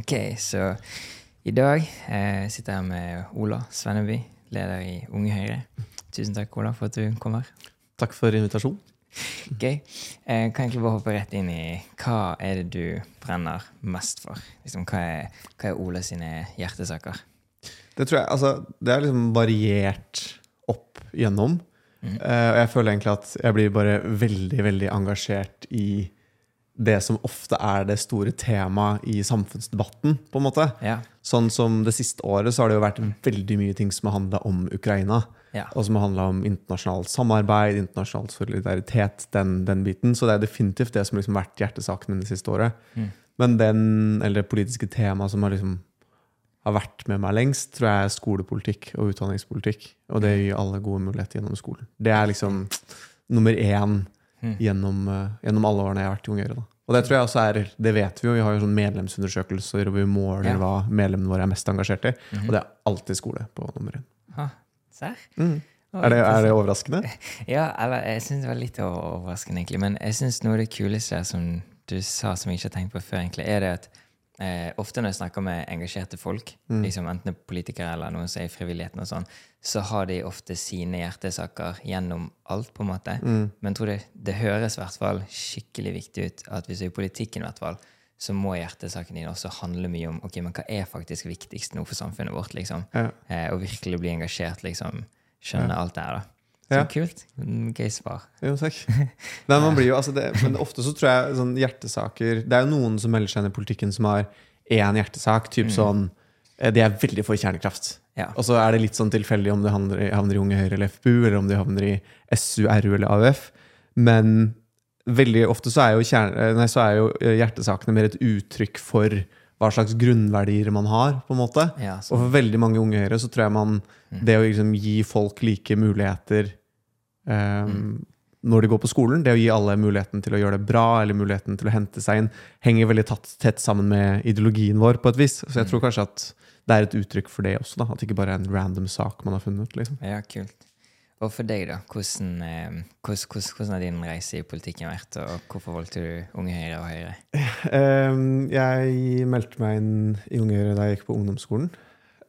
Ok, så i dag eh, sitter jeg med Ola Svenneby, leder i Unge Høyre. Tusen takk, Ola, for at du kom her. Takk for invitasjonen. Ok, eh, Kan egentlig bare hoppe rett inn i hva er det du brenner mest for? Liksom, hva, er, hva er Ola sine hjertesaker? Det tror jeg, altså, det er liksom variert opp igjennom. Eh, og jeg føler egentlig at jeg blir bare veldig, veldig engasjert i det som ofte er det store temaet i samfunnsdebatten. på en måte. Ja. Sånn som Det siste året så har det jo vært veldig mye ting som har handla om Ukraina. Ja. Og som har handla om internasjonalt samarbeid, internasjonal solidaritet, den, den biten. Så det er definitivt det som liksom har vært hjertesaken det siste året. Men den, eller det politiske temaet som har liksom har vært med meg lengst, tror jeg er skolepolitikk og utdanningspolitikk. Og det gir alle gode muligheter gjennom skolen. Det er liksom nummer én gjennom, eh, gjennom alle årene jeg har vært i Ung Høyre. Og det tror jeg også er, det vet vi jo, vi har jo sånn medlemsundersøkelser og vi måler Ja. hva medlemmene våre er mest engasjert i. Og det er alltid skole på nummer én. Ha? Mm. Er, det, er det overraskende? Ja, eller jeg syns det var litt overraskende, egentlig. Men jeg syns noe av det kuleste som du sa som jeg ikke har tenkt på før, egentlig, er det at eh, ofte når jeg snakker med engasjerte folk, liksom enten er politikere eller noen som er i frivilligheten, og sånn, så har de ofte sine hjertesaker gjennom alt, på en måte. Men jeg tror det, det høres i hvert fall skikkelig viktig ut at hvis du er i politikken, i hvert fall, så må hjertesaken din også handle mye om ok, men hva er faktisk viktigst nå for samfunnet vårt. liksom. Ja. Eh, og virkelig bli engasjert, liksom. Skjønne alt det her, da. Så Ja. kult. Mm, Gøy svar. Jo, takk. Nei, man blir jo, altså det, men ofte så tror jeg sånn hjertesaker Det er jo noen som melder seg inn i politikken som har én hjertesak. Typ sånn eh, De er veldig for kjernekraft. Ja. Og så er det litt sånn tilfeldig om de havner, havner i Unge Høyre eller FPU, eller om de havner i SU, RU eller AUF. Men veldig ofte så er jo, kjerne, nei, så er jo eh, hjertesakene mer et uttrykk for hva slags grunnverdier man har. på en måte. Ja, Og for veldig mange unge høyre så tror jeg man Det å liksom gi folk like muligheter um, når de går på skolen, det å gi alle muligheten til å gjøre det bra, eller muligheten til å hente seg inn, henger veldig tatt, tett sammen med ideologien vår på et vis. Så jeg tror kanskje at det er et uttrykk for det også, da. At det ikke bare er en random sak man har funnet. liksom. ja, kult. Og for deg, da? Hvordan, eh, hvordan, hvordan, hvordan har din reise i politikken vært, og hvorfor valgte du Unge Høyre og Høyre? Um, jeg meldte meg inn i Unge Høyre da jeg gikk på ungdomsskolen.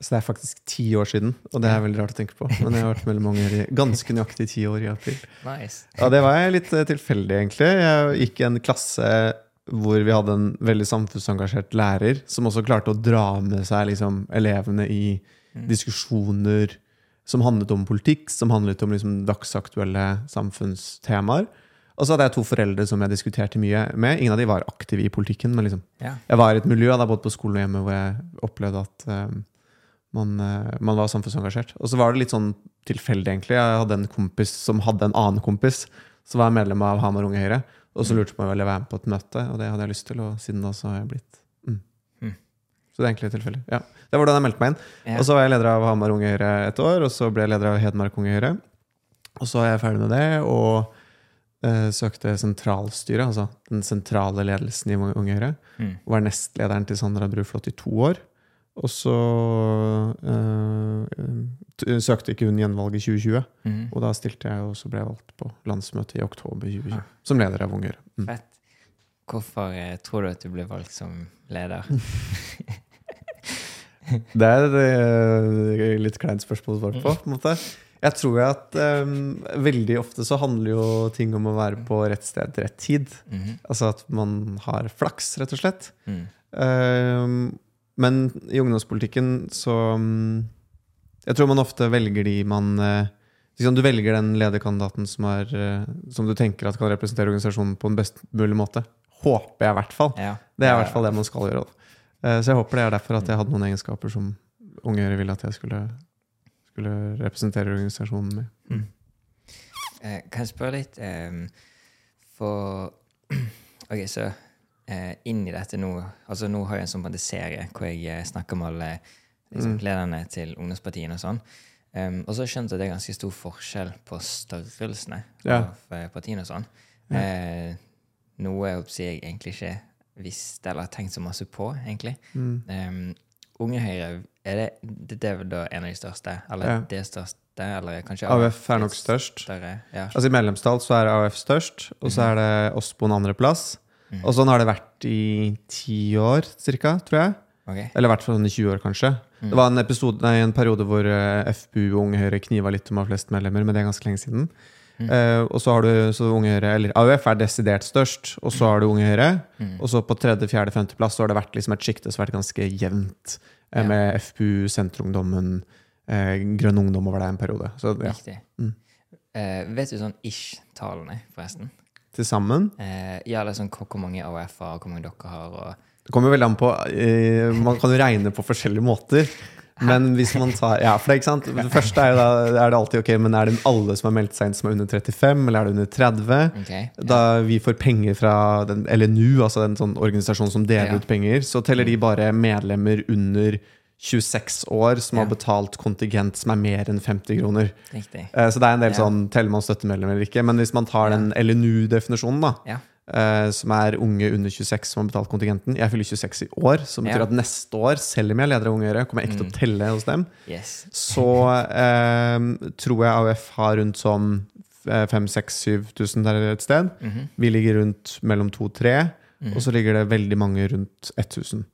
Så det er faktisk ti år siden, og det er veldig rart å tenke på. Men jeg har vært mellom mange i ganske nøyaktig ti år i april. Nice. Ja, det var jeg litt eh, tilfeldig, egentlig. Jeg gikk i en klasse hvor vi hadde en veldig samfunnsengasjert lærer, som også klarte å dra med seg liksom, elevene i diskusjoner som handlet om politikk, som handlet om liksom, dagsaktuelle samfunnstemaer. Og så hadde jeg to foreldre som jeg diskuterte mye med. Ingen av de var aktive i politikken, men liksom, Ja. jeg var i et miljø da, både på skolen og hjemme hvor jeg opplevde at eh, man, eh, man var samfunnsengasjert. Og så var det litt sånn tilfeldig, egentlig. Jeg hadde en kompis som hadde en annen kompis som var medlem av Hamar Unge Høyre. Og så lurte på om jeg ville være med på et møte, og det hadde jeg lyst til. Og siden da så har jeg blitt mm. Mm. Så det er egentlig tilfeldig. Ja. Det var da jeg meldte meg inn. Ja. Og så var jeg leder av Hamar Unge Høyre et år, og så ble jeg leder av Hedmark Unge Høyre. Og så er jeg ferdig med det, og eh, søkte sentralstyret, altså den sentrale ledelsen i Unge Høyre. Mm. Var nestlederen til Sandra Bruflot i to år. Og så t- søkte ikke hun gjenvalg i 2020. Mm. Og da stilte jeg, og så ble jeg valgt på landsmøtet i oktober 2020. Som leder av Unger Mm. Fett. Hvorfor eh, tror du at du ble valgt som leder? Det er et litt kleint spørsmål å svare på. på en måte. Jeg tror at um, veldig ofte så handler jo ting om å være på rett sted til rett tid. Mm. Altså at man har flaks, rett og slett. Mm. Men i ungdomspolitikken så mm, Jeg tror man ofte velger de man liksom Du velger den lederkandidaten som, er, eh, som du tenker at kan representere organisasjonen på en best mulig måte. Håper jeg, i hvert fall. Ja. Det er i hvert fall det man skal gjøre. Eh, Så jeg håper det er derfor at jeg hadde noen egenskaper som Unge Høyre ville at jeg skulle, skulle representere organisasjonen med. Mm. kan jeg spørre litt eh, For Ok, så eh, inn i dette nå Altså Nå har jeg en sånn en serie hvor jeg eh, snakker med alle liksom, lederne til ungdomspartiene og sånn. Um, og så har jeg skjønt at det er ganske stor forskjell på størrelsene Ja. av eh, partiene og sånn. Eh, noe jeg håper jeg egentlig ikke visste eller tenkt så masse på, egentlig. Um, Unge Høyre, er det, det, er da en av de største? Eller Ja. det største? Eller kanskje AUF er nok størst. Større, ja. Altså I medlemstall så er AUF størst, og så er det oss på andreplass. Og sånn har det vært i ti år, cirka, tror jeg. Okay. Eller i hvert fall sånn i 20 år, kanskje. Det var en, episode, nei, en periode hvor eh, FPU og Unge Høyre kniva litt om å ha flest medlemmer, men det er ganske lenge siden. Eh, og så har du så Unge Høyre, eller AUF er desidert størst, og så har du Unge Høyre. Og så på tredje, fjerde, femteplass så har det vært liksom et sjikte som har vært ganske jevnt, Ja. med FPU, Senterungdommen, uh, Grønn Ungdom over det en periode. Så ja, Riktig. Eh, vet du sånn ish-tallene, forresten? Til sammen. Eh, ja, eller sånn hvor mange AUF-er, hvor mange dere har, og Det kommer veldig an på eh, Man kan jo regne på forskjellige måter. Men hvis man tar Ja, for det, er ikke sant? det første er jo da er det alltid ok, men er det alle som har meldt seg inn som er under 35, eller er det under 30? Ok. Da vi får penger fra den LNU, altså en sånn organisasjon som deler Ja. ut penger, så teller de bare medlemmer under 26 år som Ja. har betalt kontingent som er mer enn 50 kroner. Riktig. Eh, Så det er en del Ja. sånn teller man støttemedlem eller ikke. Men hvis man tar Ja. den LNU-definisjonen, da, Ja. eh, som er unge under 26 som har betalt kontingenten Jeg fyller 26 i år, som betyr at neste år, selv om jeg er leder av Unge Høyre, kommer jeg ikke til å telle hos dem. Yes. Så eh, tror jeg AUF har rundt sånn 5000-7000 der et sted. Mhm. Vi ligger rundt mellom 2 og 3, og så ligger det veldig mange rundt 1000.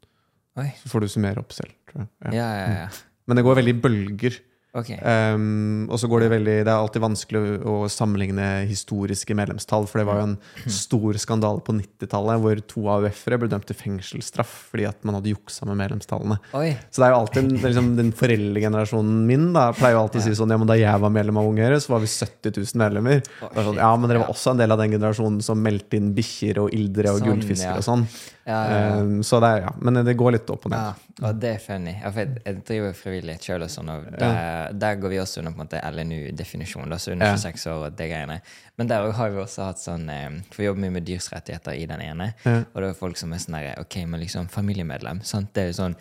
Oi. Så får du summere opp selv, tror jeg. Ja. Ja, ja, ja. Men det går veldig i bølger. Okay. Um, og så går Det veldig Det er alltid vanskelig å, sammenligne historiske medlemstall. For det var jo en stor skandale på 90-tallet hvor to AUF-ere ble dømt til fengselsstraff fordi at man hadde juksa med medlemstallene. Oi. Så det er jo alltid liksom, Den foreldregenerasjonen min da pleier jo alltid å si sånn Ja, men da jeg var medlem av Unge Høyre, så var vi 70 000 medlemmer. Er sånn, ja, men dere var også en del av den generasjonen som meldte inn bikkjer og ildre og Sånn, gullfisker og sånn. Ja, ja. Um, så det er, ja, Men det går litt opp og ned. Ja, og det er funny. Jeg, jeg driver frivillighet sjøl, og sånn, og der, der går vi også under på en måte LNU-definisjonen. Så under Ja. 26 år og det greiene. Men der har vi også hatt sånn eh, For vi jobber mye med dyrsrettigheter i den ene. Og det er folk som er sånn derre OK, men liksom familiemedlem. Sant? Det er jo sånn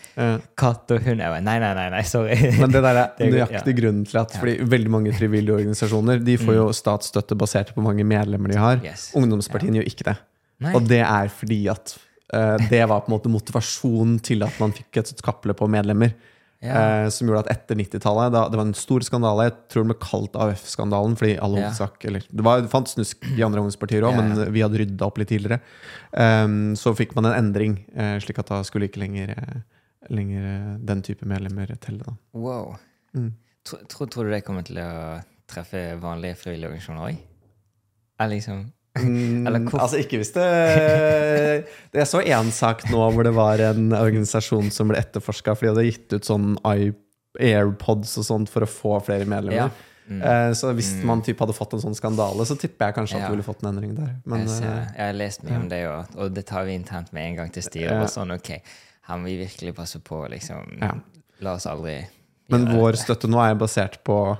katt og hund. Bare, nei, nei, nei, nei, sorry. Men det der er nøyaktig grunnen til at Fordi veldig mange frivillige organisasjoner De får jo statsstøtte basert på hvor mange medlemmer de har. Mm. Yes. Ungdomspartiene gjør ikke det. Nei. Og det er fordi at det var på en måte motivasjonen til at man fikk et kappløp på medlemmer. Ja. eh, som gjorde at etter 90-tallet Det var en stor skandale. Jeg tror den ble kalt AUF-skandalen. Fordi alle Ja. hovedsak eller, Det var, fantes snusk i andre ungdomspartier òg, Ja, men vi hadde rydda opp litt tidligere. Um, så fikk man en endring, eh, slik at da skulle ikke lenger, eh, lenger eh, den type medlemmer telle. da Wow. Mm. Tror, tror, tror du det kommer til å treffe vanlige frivillige organisasjoner òg? Liksom Mm, altså ikke hvis det Jeg så én sak nå hvor det var en organisasjon som ble etterforska fordi de hadde gitt ut sånn AirPods og sånt for å få flere medlemmer. Ja. Mm. Eh, Så hvis man typ hadde fått en sånn skandale, så tipper jeg kanskje at Ja. du ville fått en endring der. Men jeg, eh, jeg har lest mye om det, og, og det tar vi internt med en gang til styret. Ja. Og sånn, ok, her må vi virkelig passe på, liksom. Ja. La oss aldri men vår dette. støtte nå er basert på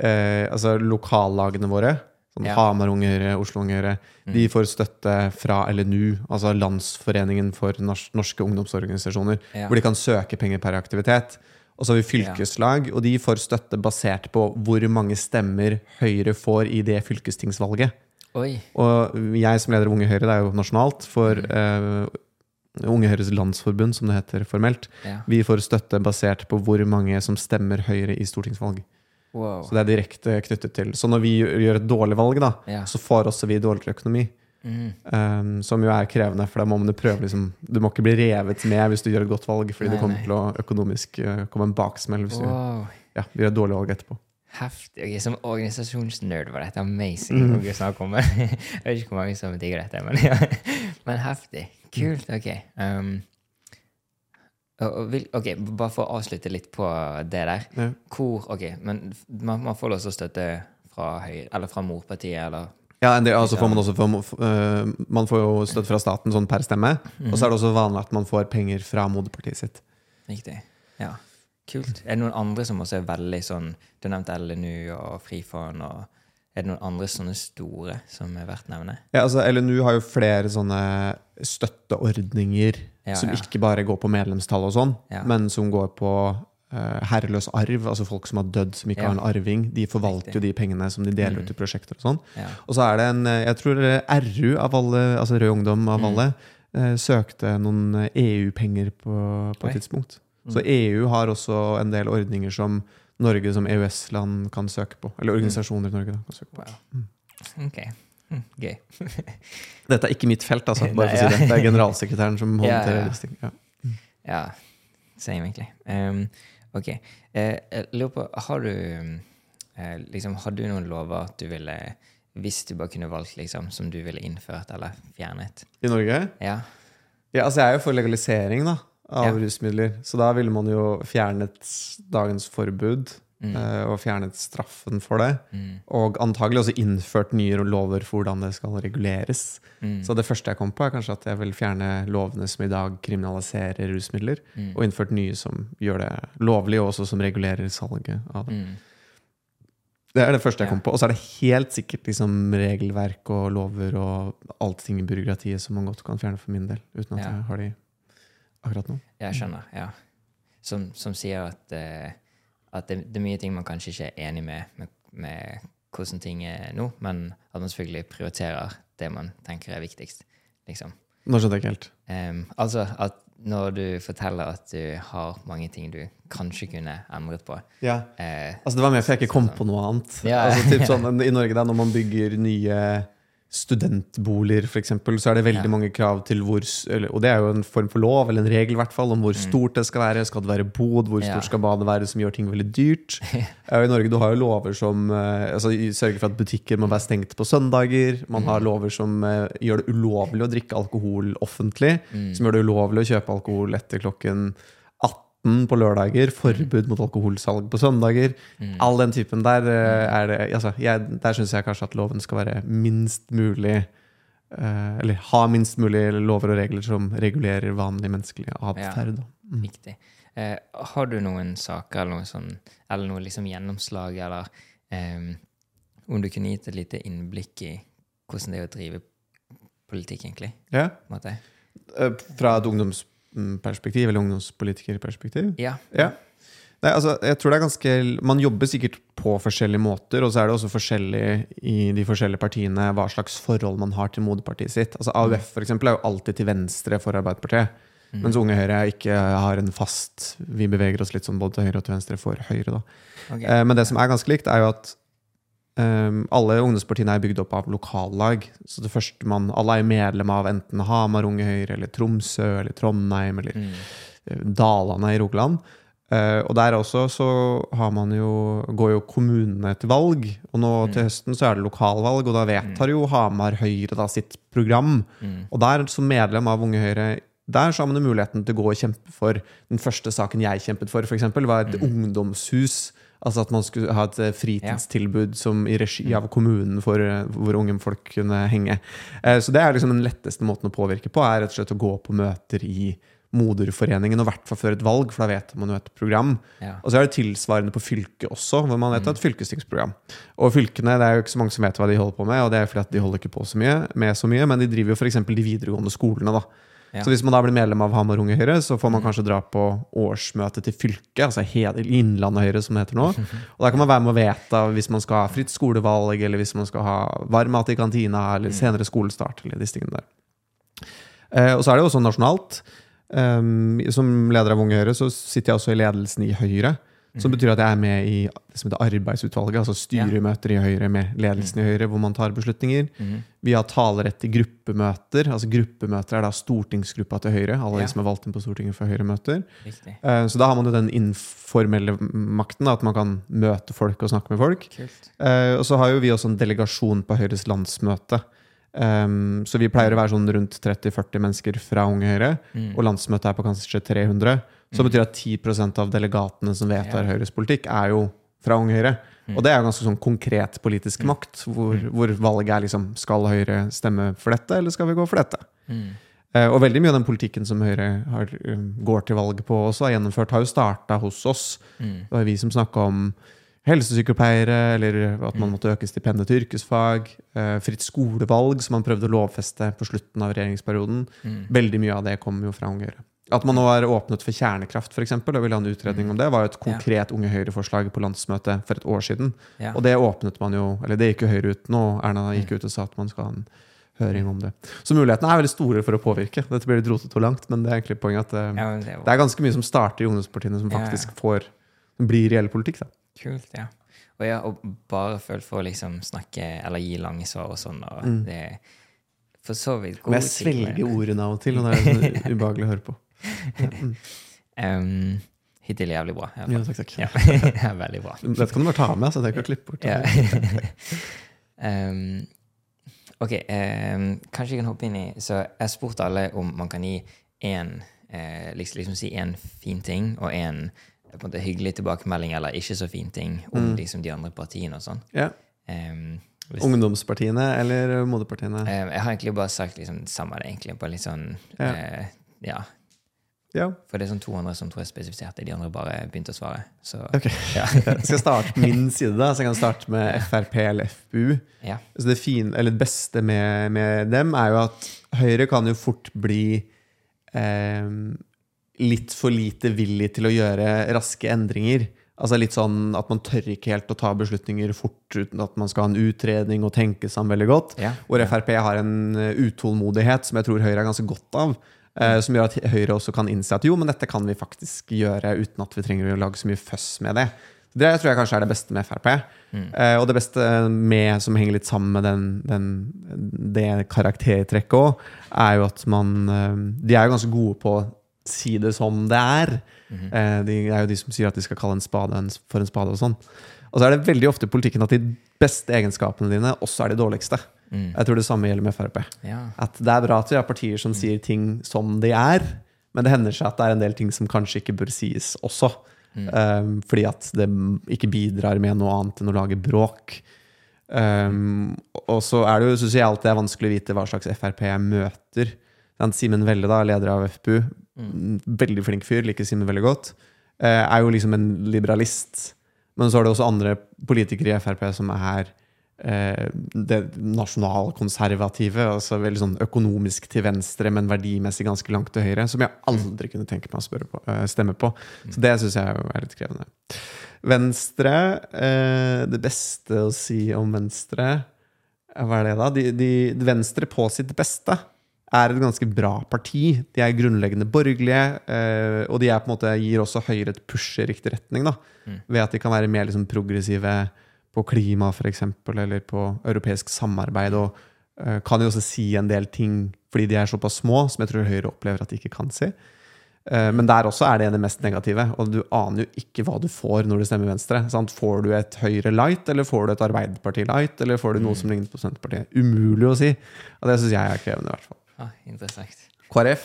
eh, altså lokallagene våre. Sånn Ja. Hamar-ungere, Oslo-ungere. De får støtte fra LNU, altså Landsforeningen for norske ungdomsorganisasjoner. Ja. Hvor de kan søke penger per aktivitet. Og så har vi fylkeslag, og de får støtte basert på hvor mange stemmer Høyre får i det fylkestingsvalget. Oi. Og jeg som leder Unge Høyre, det er jo nasjonalt, for eh, Unge Høyres Landsforbund, som det heter formelt, Ja. vi får støtte basert på hvor mange som stemmer Høyre i stortingsvalg. Wow. Så det er direkte knyttet til. Så når vi gjør et dårlig valg, da, Ja. så får også vi dårligere økonomi. Mm. Um, som jo er krevende, for da må man prøve liksom, Du må ikke bli revet med hvis du gjør et godt valg, fordi Nei, det kommer nei. til å økonomisk uh, komme en baksmell hvis du ja, gjør et dårlig valg etterpå. Heftig. Okay, som organisasjonsnerd var dette amazing Mm. jeg vet ikke hvor mange som digger dette, men, ja. men heftig. Kult. Ok. Um, ok, Bare for å avslutte litt på det der. Ja. Hvor Ok, men man, man får også støtte fra Høyre, eller fra morpartiet, eller Ja, det, altså får man, også, får, uh, man får jo støtte fra staten sånn per stemme. Og så er det også vanlig at man får penger fra moderpartiet sitt. Riktig. Ja. Kult. Er det noen andre som også er veldig sånn Du nevnte LNU og Frifond. og Er det noen andre sånne store som er verdt nevne? Ja, altså LNU har jo flere sånne støtteordninger Ja, som ja. ikke bare går på medlemstall og sånn, Ja. men som går på uh, herreløs arv, altså folk som har dødd, som ikke har en arving. De forvalter Riktig. jo de pengene som de deler ut til prosjekter og sånn. Og så er det en, eh, jeg tror eh, RU av alle, altså Rød Ungdom av Mm. alle, eh, søkte noen EU-penger på, på et tidspunkt. Så EU har også en del ordninger som Norge som EØS-land kan søke på. Eller organisasjoner i Norge da, kan søke på. Wow. Ok. Hm, gøy. Dette er ikke mitt felt, altså. Bare for å si det. Det er generalsekretæren som Ja, håndterer ja. disse ting. Ja. Ja, same, egentlig. Um, ok. Uh, lurer på, har du uh, liksom, Har du noen lover du ville Hvis du bare kunne valgt, liksom, som du ville innført eller fjernet? I Norge? Ja. Ja, altså Jeg er jo for legalisering da, av Ja. rusmidler. Så da ville man jo fjernet dagens forbud Mm. eh, og fjernet straffen for det. Mm. Og antagelig også innført nye lover for hvordan det skal reguleres. Mm. Så det første jeg kom på, er kanskje at jeg vil fjerne lovene som i dag kriminaliserer rusmidler, Mm. og innført nye som gjør det lovlig, og også som regulerer salget av det. Mm. Det er det første jeg kom på. Og så er det helt sikkert liksom regelverk og lover og alt ting i byråkratiet som man godt kan fjerne for min del, uten at Ja. jeg har de akkurat nå. Jeg skjønner, ja. Som, som sier at, eh, at det, det er mye ting man kanskje ikke er enig med, med, med hvordan ting er nå, men at man selvfølgelig prioriterer det man tenker er viktigst. Liksom. Nå skjønte jeg ikke helt. Um, altså at når du forteller at du har mange ting du kanskje kunne endret på Ja. uh, Altså Det var mer for jeg ikke kom på noe annet. Ja. Altså typ sånn, I Norge da, når man bygger nye studentboliger, eksempel, så er det veldig Ja. mange krav til hvor Og det er jo en form for lov, eller en regel i hvert fall, om hvor stort det skal være. Skal det være bod? Hvor Mm. Ja. stort skal badet være, som gjør ting veldig dyrt? I Norge du har jo lover som eh, altså, sørger for at butikker må være stengt på søndager. Man Mm. har lover som eh, gjør det ulovlig å drikke alkohol offentlig. Mm. Som gjør det ulovlig å kjøpe alkohol etter klokken 18 på lørdager. Forbud mot alkoholsalg på søndager. Mm. All den typen der eh, er det altså, jeg, Der syns jeg kanskje at loven skal være minst mulig uh, Eller ha minst mulig lover og regler som regulerer vanlig menneskelig atferd. Ja, Mm. Viktig. Eh, har du noen saker eller noe sånn, eller noe liksom gjennomslag, eller um, om du kunne gitt et lite innblikk i hvordan det er å drive politikk, egentlig? Ja. måte? Eh, Fra et ungdomsperspektiv, eller ungdomspolitikerperspektiv? Ja. Ja. Nei, altså, jeg tror det er ganske Man jobber sikkert på forskjellige måter, og så er det også forskjellig i de forskjellige partiene hva slags forhold man har til moderpartiet sitt. Altså AUF for eksempel, er jo alltid til venstre for Arbeiderpartiet. Mm. Mens Unge Høyre ikke har en fast Vi beveger oss litt sånn både til høyre og til venstre for Høyre. da. Ok. Eh, Men det som er ganske likt, er jo at eh, alle ungdomspartiene er bygd opp av lokallag. Så det første man, alle er medlem av enten Hamar Unge Høyre, eller Tromsø, eller Trondheim, eller Mm. eh, Dalane i Rogaland. Uh, og der også så har man jo, går jo kommunene til valg. Og nå til høsten så er det lokalvalg, og da vedtar jo Hamar Høyre da sitt program. Mm. Og der, som medlem av Unge Høyre, der så har man jo muligheten til å gå og kjempe for Den første saken jeg kjempet for, eksempel, var et ungdomshus. Altså at man skulle ha et fritidstilbud fritidstilbud som i regi av kommunen for eh, hvor unge folk kunne henge. Eh, Så det er liksom den letteste måten å påvirke på, er rett og slett å gå på møter i moderforeningen, og i hvert fall før et valg, for da vet man jo et program. Ja. Og så er det tilsvarende på fylket også, hvor man vet et fylkestingsprogram. Og fylkene, det er jo ikke så mange som vet hva de holder på med, og det er fordi at de holder ikke på så mye, med så mye, men de driver jo f.eks. de videregående skolene, da. Ja. Så hvis man da blir medlem av Hamar Unge Høyre, så får man kanskje dra på årsmøte til fylket, altså Innlandet Høyre, som det heter nå. Og da kan man være med og vedta hvis man skal ha fritt skolevalg, eller hvis man skal ha varm mat i kantina, eller senere skolestart, eller disse tingene der. Eh, og så er det jo også nasjonalt. Um, som leder av Unge Høyre så sitter jeg også i ledelsen i Høyre. Som betyr at jeg er med i det som heter arbeidsutvalget, altså styremøter i Høyre med ledelsen i Høyre, hvor man tar beslutninger. Mhm. Vi har talerett i gruppemøter. altså Gruppemøter er da stortingsgruppa til Høyre. Alle de som er valgt inn på Stortinget for Høyre-møter. Eh, Så da har man jo den informelle makten, at man kan møte folk og snakke med folk. Eh, og så har jo vi også en delegasjon på Høyres landsmøte. Um, så vi pleier å være sånn rundt 30-40 mennesker fra Unge Høyre. Mm. Og landsmøtet er på kanskje 300. Så det betyr at 10% av delegatene som vedtar. Høyres politikk, er jo fra Unge Høyre. Mm. Og det er jo ganske sånn konkret politisk makt, hvor, hvor valget er liksom Skal Høyre stemme for dette, eller skal vi gå for dette? Mm. Eh, og veldig mye av den politikken som Høyre har, um, går til valg på også, har gjennomført, har jo starta hos oss. Mm. Det var vi som snakka om helsesykepleiere, eller at man måtte øke stipendet til yrkesfag. eh, fritt skolevalg, som man prøvde å lovfeste på slutten av regjeringsperioden. Mm. Veldig mye av det kom jo fra Unge Høyre. At man nå er åpnet for kjernekraft, f.eks., og ville ha en utredning om det, var jo et konkret Unge Høyre-forslag på landsmøtet for et år siden. Ja. Og det åpnet man jo Eller det gikk jo Høyre ut nå. Erna gikk ut og sa at man skal ha en høring om det. Så mulighetene er veldig store for å påvirke. Dette blir litt rotete og langt, men det er egentlig poenget at eh, ja, det er det er ganske mye som starter i ungdomspartiene, som Ja, ja. faktisk får blir reell politikk. da. kult, ja. Og ja, og bare følt for å liksom snakke eller gi lange svar og sånn, og Mm. det for så vidt Men gode jeg svelger ordene av og til, og det er sånn ubehagelig å høre på. Um, hittil jævlig bra. Ja, takk, takk. Ja. veldig bra. Dette kan du bare ta med, så det ikke å klippe bort. Ja. um, ok, um, kanskje jeg kan hoppe inn i Så jeg spurte alle om man kan gi én eh, liksom, liksom si en fin ting og en på en måte, hyggelig tilbakemelding eller ikke så fin ting om liksom, de andre partiene og sånn. Ja. Um, hvis, Ungdomspartiene eller moderpartiene? jeg har egentlig bare sagt liksom, samme, det, egentlig, på litt sånn Ja. eh, ja. Ja. For det er sånn 200 som tror jeg spesifiserte, de andre bare begynte å svare. Så Ok. ja. Jeg skal starte min side, da, så jeg kan starte med Frp eller FPU. ja. Så det, fine, eller det beste med, med dem er jo at Høyre kan jo fort bli eh, litt for lite villig til å gjøre raske endringer. Altså litt sånn at man tør ikke helt å ta beslutninger fort uten at man skal ha en utredning og tenke seg om veldig godt. Ja. Hvor Frp har en eh, utålmodighet som jeg tror Høyre er ganske godt av. eh, som gjør at Høyre også kan innse at jo, men dette kan vi faktisk gjøre uten at vi trenger å lage så mye føss med det. Det tror jeg kanskje er det beste med Frp. Eh, og det beste med, som henger litt sammen med den, den, det karaktertrekket òg, er jo at man eh, De er jo ganske gode på å si det som det er. Eh, de er jo de som sier at de skal kalle en spade for en spade og sånn. Og så er det veldig ofte i politikken at de beste egenskapene dine også er de dårligste. Jeg tror det samme gjelder med Frp. ja. At det er bra at vi har partier som sier ting som de er, men det hender seg at det er en del ting som kanskje ikke bør sies også. Um, fordi at det ikke bidrar med noe annet enn å lage bråk. Um, og så er det jo, synes jeg alltid er vanskelig å vite hva slags Frp jeg møter. Simen Velle, da, leder av FPU, veldig flink fyr, liker Simen veldig godt, uh, er jo liksom en liberalist. Men så er det også andre politikere i Frp som er eh, det nasjonalkonservative, altså veldig sånn økonomisk til venstre, men verdimessig ganske langt til høyre, som jeg aldri kunne tenke meg å på, eh, stemme på. Så det syns jeg er litt krevende. Venstre eh, Det beste å si om Venstre Hva er det, da? De, de, Venstre på sitt beste er et ganske bra parti. De er grunnleggende borgerlige, eh, og de måte, gir også Høyre et push i riktig retning. da, Ved at de kan være mer liksom, progressive på klima, f.eks., eller på europeisk samarbeid. Og eh, kan jo også si en del ting fordi de er såpass små, som jeg tror Høyre opplever at de ikke kan si. Eh, Men der også er det det mest negative, og du aner jo ikke hva du får når du stemmer Venstre. Sant? Får du et Høyre light, eller får du et Arbeiderparti light, eller får du noe som ligner på Senterpartiet? Umulig å si. Og det syns jeg er krevende, i hvert fall. Ah, interessant. KrF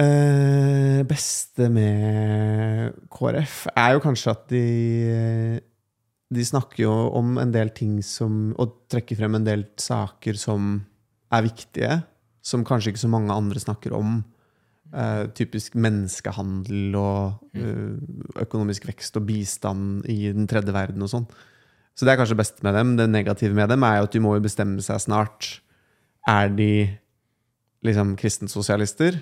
eh, Beste med KrF er jo kanskje at de De snakker jo om en del ting som Og trekker frem en del saker som er viktige, som kanskje ikke så mange andre snakker om. Eh, typisk menneskehandel og eh, økonomisk vekst og bistand i den tredje verden og sånn. Så det er kanskje best med dem. Det negative med dem er jo at de må jo bestemme seg snart. Er de liksom kristensosialister?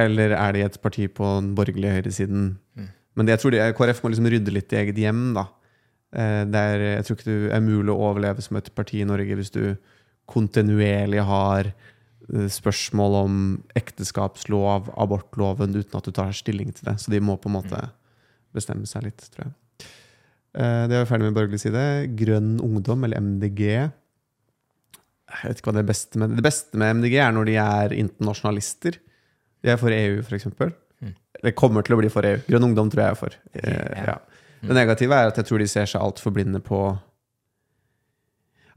Eller er de et parti på den borgerlige høyresiden? Men det, jeg tror de, KrF må liksom rydde litt i eget hjem, da. Eh, Det er, jeg tror ikke det er mulig å overleve som et parti i Norge hvis du kontinuerlig har eh, spørsmål om ekteskapslov, abortloven, uten at du tar stilling til det. Så de må på en måte bestemme seg litt, tror jeg. Eh, Det er vi ferdig med borgerlig side. Grønn ungdom, eller MDG. Jeg vet ikke hva det beste med Det beste med MDG er når de er internasjonalister. De er for EU, f.eks. Mm. Det kommer til å bli for EU. Grønn ungdom tror jeg er for. Eh, ja. ja. Det negative er at jeg tror de ser seg altfor blinde på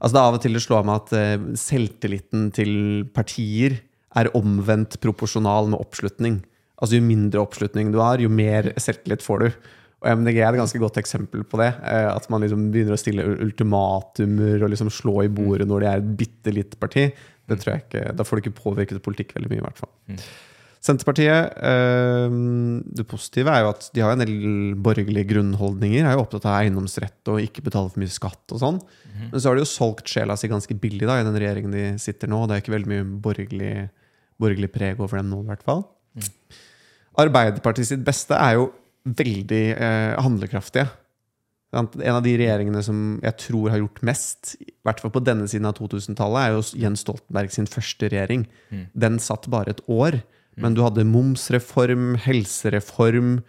Altså Det er av og til det slår meg at eh, selvtilliten til partier er omvendt proporsjonal med oppslutning. Altså Jo mindre oppslutning du har, jo mer selvtillit får du. Og MDG er et ganske godt eksempel på det. eh, At man liksom begynner å stille ultimatumer og liksom slå i bordet når de er et bitte lite parti. Det tror jeg ikke, Da får du ikke påvirket politikk veldig mye, i hvert fall. Senterpartiet, eh, det positive er jo at de har en del borgerlige grunnholdninger. Er jo opptatt av eiendomsrett og ikke betale for mye skatt og sånn. Men så har de jo solgt sjela si ganske billig da, i den regjeringen de sitter nå. Det er ikke veldig mye borgerlig, borgerlig preg over dem nå, i hvert fall. Arbeiderpartiet sitt beste er jo veldig eh, handlekraftige. En av de regjeringene som jeg tror har gjort mest, i hvert fall på denne siden av 2000-tallet, er jo Jens Stoltenberg sin første regjering. Den satt bare et år. Men du hadde momsreform, helsereform,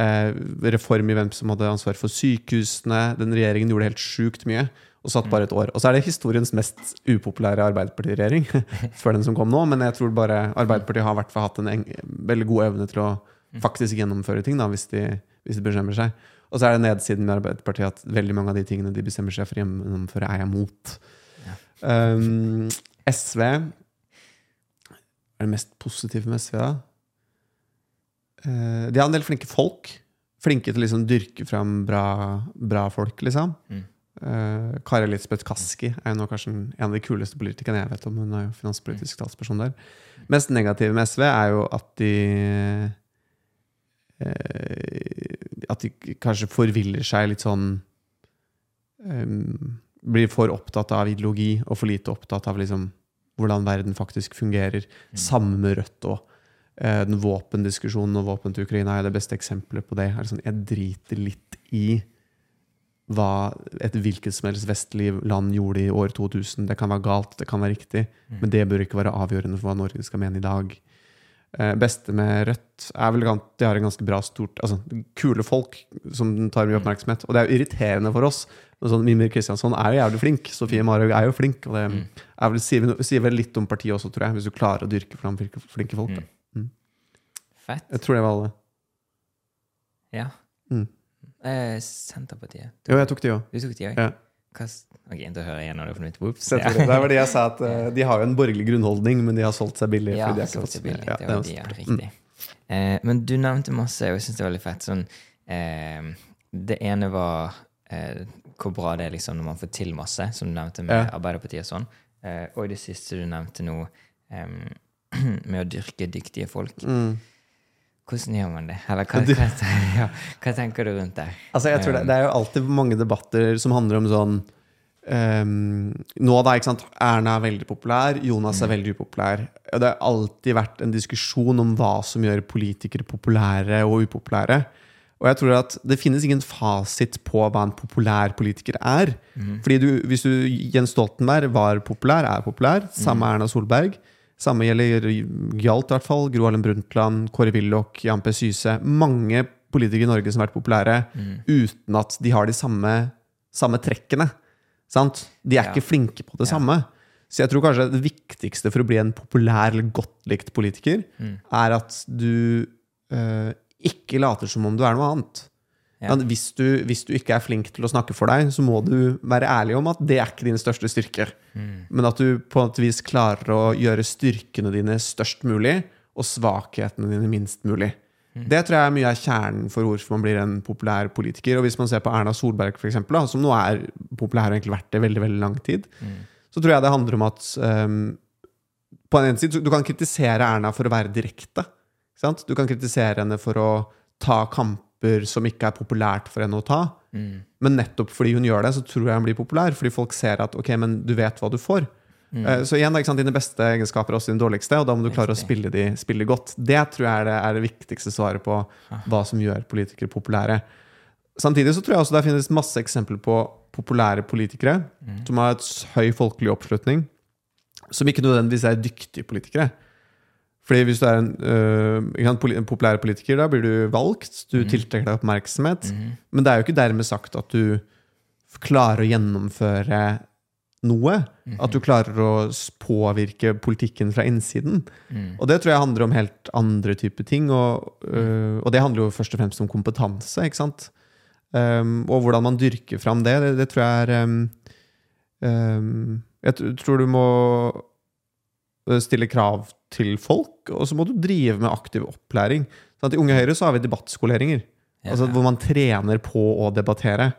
eh, reform i hvem som hadde ansvar for sykehusene. Den regjeringen gjorde helt sjukt mye. og satt bare et år. Og så er det historiens mest upopulære Arbeiderparti-regjering før den som kom nå, men jeg tror bare Arbeiderpartiet har hatt en veldig god evne til å faktisk gjennomføre ting, da, hvis de, hvis de bestemmer seg. Og så er det nedsiden med Arbeiderpartiet at veldig mange av de tingene de bestemmer seg for å gjennomføre, er jeg mot. Ja. Um, SV Er det mest positive med SV, da? Uh, de har en del flinke folk. Flinke til å liksom dyrke fram bra, bra folk, liksom. Mm. Uh, Kari Elisabeth Kaski er jo nå kanskje en av de kuleste politikerne jeg vet om. Hun er jo finanspolitisk talsperson der. Mest negative med SV er jo at de At de kanskje forviller seg litt sånn Blir for opptatt av ideologi og for lite opptatt av liksom hvordan verden faktisk fungerer. Mm. Samme med Rødt òg. Den våpendiskusjonen og våpen til Ukraina er det beste eksempelet på det. Er sånn, jeg driter litt i hva et hvilket som helst vestlig land gjorde i år 2000. Det kan være galt, det kan være riktig, Mm. men det bør ikke være avgjørende for hva Norge skal mene i dag. Eh, beste med Rødt er vel at de har en ganske bra stort altså Kule folk som tar mye oppmerksomhet. Og det er jo irriterende for oss. Sånn, Mimir Kristiansson er jo jævlig flink. Sofie Marhaug er jo flink. Og det Mm. vel, sier, vel- sier vel litt om partiet også, tror jeg, hvis du klarer å dyrke fram flinke folk. Mm. Fett. Jeg tror det var alle. Ja. Mm. Eh, Senterpartiet. Jo, jeg tok de òg. Du tok de òg? Ja. Ok, da hører jeg igjen når du får nytt. Whoops. Det var det jeg sa, at uh, de har jo en borgerlig grunnholdning, men de har solgt seg billig. Ja, de har solgt seg billig. Ja, det er var de, ja, riktig. Mm. Eh, men du nevnte masse, og jeg syns det var veldig fett. Sånn, eh, det ene var eh, hvor bra det er liksom når man får til masse, som du nevnte med Ja. Arbeiderpartiet og sånn. Eh, og det siste du nevnte nå, eh, med å dyrke dyktige folk. Mm. Hvordan gjør man det? Eller hva, hva, ja, hva tenker du rundt det? Altså, jeg tror det, det er jo alltid mange debatter som handler om sånn ehm, Nå da, ikke sant, Erna er veldig populær, Jonas er veldig upopulær. Det har alltid vært en diskusjon om hva som gjør politikere populære og upopulære. Og jeg tror at det finnes ingen fasit på hva en populær politiker er. Fordi du, hvis du, Jens Stoltenberg var populær, er populær. Samme Erna Solberg. Samme gjelder gjaldt i hvert fall Gro Harlem Brundtland, Kåre Willoch, Jan P. Syse. Mange politikere i Norge som har vært populære uten at de har de samme, samme trekkene. Sant? De er Ja. ikke flinke på det samme. Så jeg tror kanskje det viktigste for å bli en populær eller godt likt politiker, er at du uh, ikke later som om du er noe annet. Ja. Hvis, du, hvis du ikke er flink til å snakke for deg, så må du være ærlig om at det er ikke din største styrke. Men at du på et vis klarer å gjøre styrkene dine størst mulig, og svakhetene dine minst mulig. Det tror jeg er mye av kjernen for hvorfor man blir en populær politiker. Og hvis man ser på Erna Solberg, for eksempel, da, som nå er populær og egentlig vært det veldig veldig lang tid, så tror jeg det handler om at um, på en ene side, Du kan kritisere Erna for å være direkte. Sant? Du kan kritisere henne for å ta kamper som ikke er populært for henne å ta. Men nettopp fordi hun gjør det, så tror jeg hun blir populær. Fordi folk ser at ok, men du vet hva du får. Eh, Så igjen, ikke sant, dine beste egenskaper er også dine dårligste, og da må du klare å spille de, spille godt. Det tror jeg er det, er det viktigste svaret på hva som gjør politikere populære. Samtidig så tror jeg også det finnes masse eksempler på populære politikere som har et høy folkelig oppslutning, som ikke nødvendigvis er dyktige politikere. Fordi hvis du er en, øh, en populær politiker, da blir du valgt, du tiltrekker deg oppmerksomhet. Men det er jo ikke dermed sagt at du klarer å gjennomføre noe. At du klarer å påvirke politikken fra innsiden. Og det tror jeg handler om helt andre typer ting. Og, øh, og det handler jo først og fremst om kompetanse, ikke sant. Um, og hvordan man dyrker fram det, det, det tror jeg er um, um, Jeg tror du må øh, stille krav til folk, og så må du drive med aktiv opplæring. Sånn at I Unge Høyre så har vi debattskoleringer. Altså Hvor man trener på å debattere.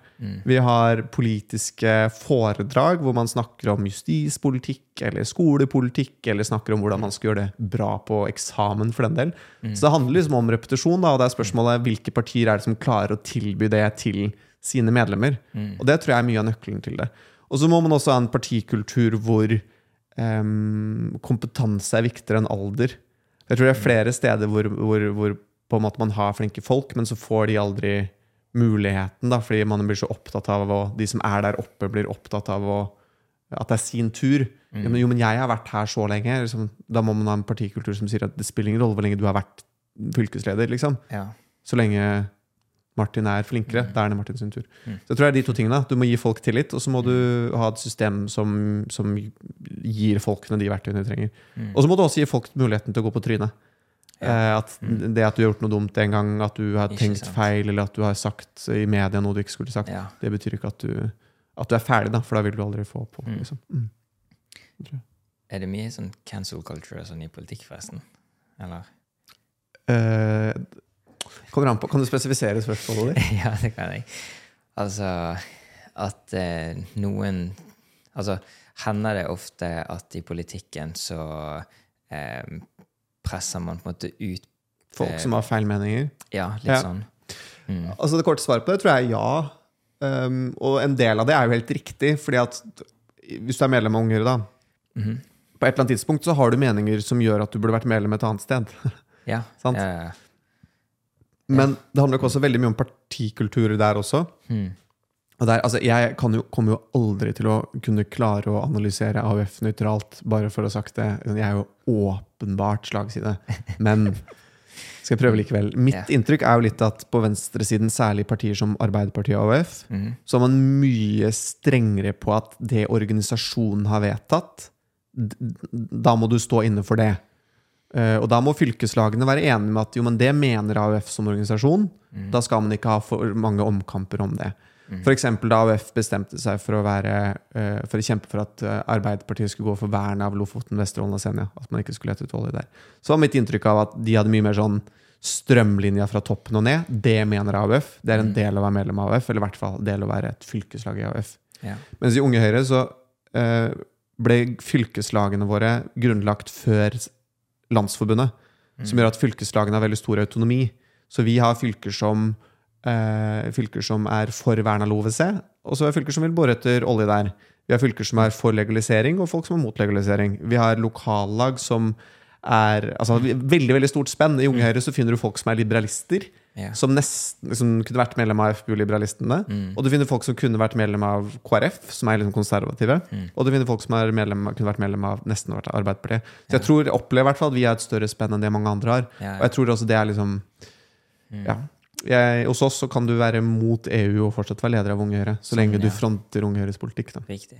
Vi har politiske foredrag hvor man snakker om justispolitikk eller skolepolitikk, eller snakker om hvordan man skal gjøre det bra på eksamen, for den del. Så det handler liksom om repetisjon, da, og det er spørsmålet hvilke partier er det som klarer å tilby det til sine medlemmer. Og det tror jeg er mye av nøkkelen til det. Og så må man også ha en partikultur hvor um, kompetanse er viktigere enn alder. Jeg tror det er flere steder hvor, hvor, hvor på en måte man har flinke folk, men så får de aldri muligheten, da, fordi man blir så opptatt av å, de som er der oppe, blir opptatt av å, at det er sin tur. Ja, men, jo, men jeg har vært her så lenge. Liksom, da må man ha en partikultur som sier at det spiller ingen rolle hvor lenge du har vært fylkesleder. liksom. Ja. Så lenge Martin er flinkere. Da er det Martin sin tur. Så jeg tror det er de to tingene. Du må gi folk tillit, og så må du ha et system som, som gir folkene de verktøyene de trenger. Og så må du også gi folk muligheten til å gå på trynet. Eh, at Det at du har gjort noe dumt en gang, at du har Ikke tenkt sant. feil, eller at du har sagt i media noe du ikke skulle sagt, Ja. det betyr ikke at du, at du er ferdig, da, for da vil du aldri få på. Mm. Liksom. Mm. Er det mye sånn cancel culture sånn i politikk, forresten? Eller? Eh, kommer an på. Kan du spesifisere spørsmålet ditt? ja, det kan jeg. Altså at eh, noen Altså, hender det ofte at i politikken så eh, presser man på en måte ut Folk som har feil meninger? Ja, litt Ja. sånn. Mm. Altså Det korte svaret på det tror jeg er ja. Um, og en del av det er jo helt riktig, fordi at hvis du er medlem av Høyre, da -hmm. På et eller annet tidspunkt så har du meninger som gjør at du burde vært medlem et annet sted. Ja. Sant? ja, ja. Men det handler nok også veldig mye om partikulturer der også. Mm. Og der, altså, jeg kan jo, kommer jo aldri til å kunne klare å analysere AUF nøytralt, bare for å ha sagt det. Jeg er jo åpenbart slagside. Men skal jeg prøve likevel. Mitt Ja. inntrykk er jo litt at på venstresiden, særlig partier som Arbeiderpartiet og AUF, mm. så er man mye strengere på at det organisasjonen har vedtatt, da må du stå inne for det. Eh, og da må fylkeslagene være enige med at jo, men det mener AUF som organisasjon. Da skal man ikke ha for mange omkamper om det. For eksempel da AUF bestemte seg for å, være, eh, for å kjempe for at eh, Arbeiderpartiet skulle gå for vern av Lofoten, Vesterålen og Senja. At man ikke skulle lete ut olje der. Så var mitt inntrykk av at de hadde mye mer sånn strømlinja fra toppen og ned. Det mener AUF. Det er en del av å være medlem av AUF, eller i hvert fall del av å være et fylkeslag i AUF. ja. Mens i Unge Høyre så ble fylkeslagene våre grunnlagt før Landsforbundet. Som gjør at fylkeslagene har veldig stor autonomi. Så vi har fylker som, eh, fylker som er for vern av LoVC, og så er det fylker som vil bore etter olje der. Vi har fylker som er for legalisering, og folk som er mot legalisering. Vi har lokallag som er altså, Veldig veldig stort spenn. I Unge Høyre så finner du folk som er liberalister Ja. som nesten som kunne vært medlem av FPU-liberalistene. Og du finner folk som kunne vært medlem av KrF, som er liksom konservative. Og du finner folk som er medlem, kunne vært medlem av nesten vært Arbeiderpartiet. Så jeg tror, jeg opplever i hvert fall at vi har et større spenn enn det mange andre har. Og jeg tror også det er liksom ja. jeg, Hos oss så kan du være mot EU og fortsatt være leder av Unge Høyre. Så Sånn, lenge du fronter Unge Høyres politikk. da Riktig.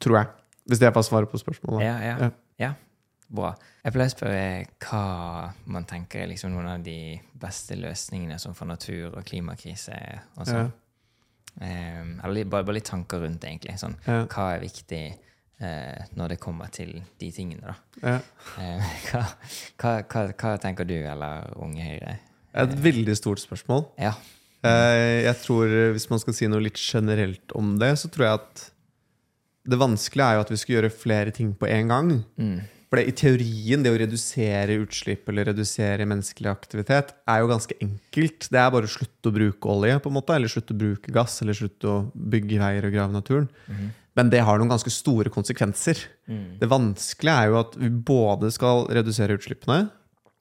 Tror jeg. Hvis det er bare svaret på spørsmålet. Ja, ja. Ja. ja. Bra. Jeg pleier å spørre hva man tenker er liksom noen av de beste løsningene sånn for natur- og klimakrise. og sånn. um, eller bare, bare litt tanker rundt, egentlig. Sånn, Ja. hva er viktig uh, når det kommer til de tingene, da? Ja. Eh, hva, hva, hva, hva tenker du, eller Unge Høyre? Et veldig stort spørsmål. Ja. Eh, Jeg tror eh, Hvis man skal si noe litt generelt om det, så tror jeg at det vanskelige er jo at vi skal gjøre flere ting på en gang. Mm. For i teorien, det å redusere utslipp eller redusere menneskelig aktivitet, er jo ganske enkelt. Det er bare å slutte å bruke olje, på en måte, eller slutte å bruke gass, eller slutte å bygge veier og grave naturen. Men det har noen ganske store konsekvenser. Det vanskelige er jo at vi både skal redusere utslippene,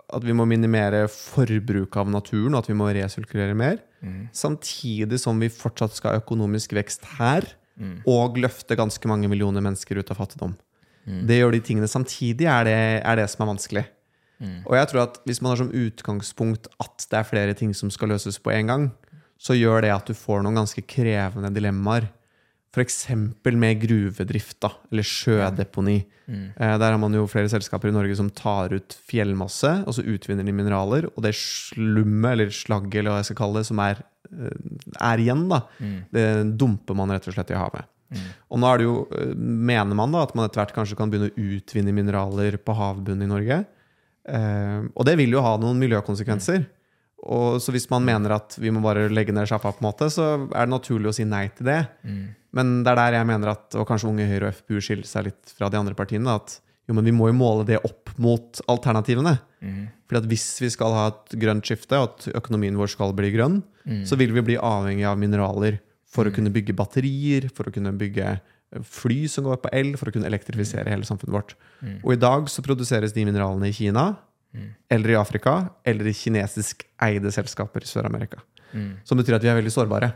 at vi må minimere forbruket av naturen, og at vi må resirkulere mer. Samtidig som vi fortsatt skal ha økonomisk vekst her, og løfte ganske mange millioner mennesker ut av fattigdom. Det gjør de tingene samtidig, er det, er det som er vanskelig. Og jeg tror at hvis man har som utgangspunkt at det er flere ting som skal løses på en gang, så gjør det at du får noen ganske krevende dilemmaer. F.eks. med gruvedrift da, eller sjødeponi. Eh, Der har man jo flere selskaper i Norge som tar ut fjellmasse, og så utvinner de mineraler. Og det slummet, eller slagget, eller hva jeg skal kalle det, som er, eh, er igjen, da, det dumper man rett og slett i havet. Og nå er det jo, eh, mener man da at man etter hvert kanskje kan begynne å utvinne mineraler på havbunnen i Norge. Eh, og det vil jo ha noen miljøkonsekvenser. Og så hvis man mener at vi må bare legge ned sjappa, på en måte, så er det naturlig å si nei til det. Men det er der jeg mener at, og kanskje Unge Høyre og FPU skiller seg litt fra de andre partiene, at jo, men vi må jo måle det opp mot alternativene. Fordi at hvis vi skal ha et grønt skifte, og at økonomien vår skal bli grønn, så vil vi bli avhengig av mineraler for å kunne bygge batterier, for å kunne bygge fly som går på el, for å kunne elektrifisere hele samfunnet vårt. Og i dag så produseres de mineralene i Kina, eller i Afrika, eller i kinesisk eide selskaper i Sør-Amerika. Mm. Som betyr at vi er veldig sårbare.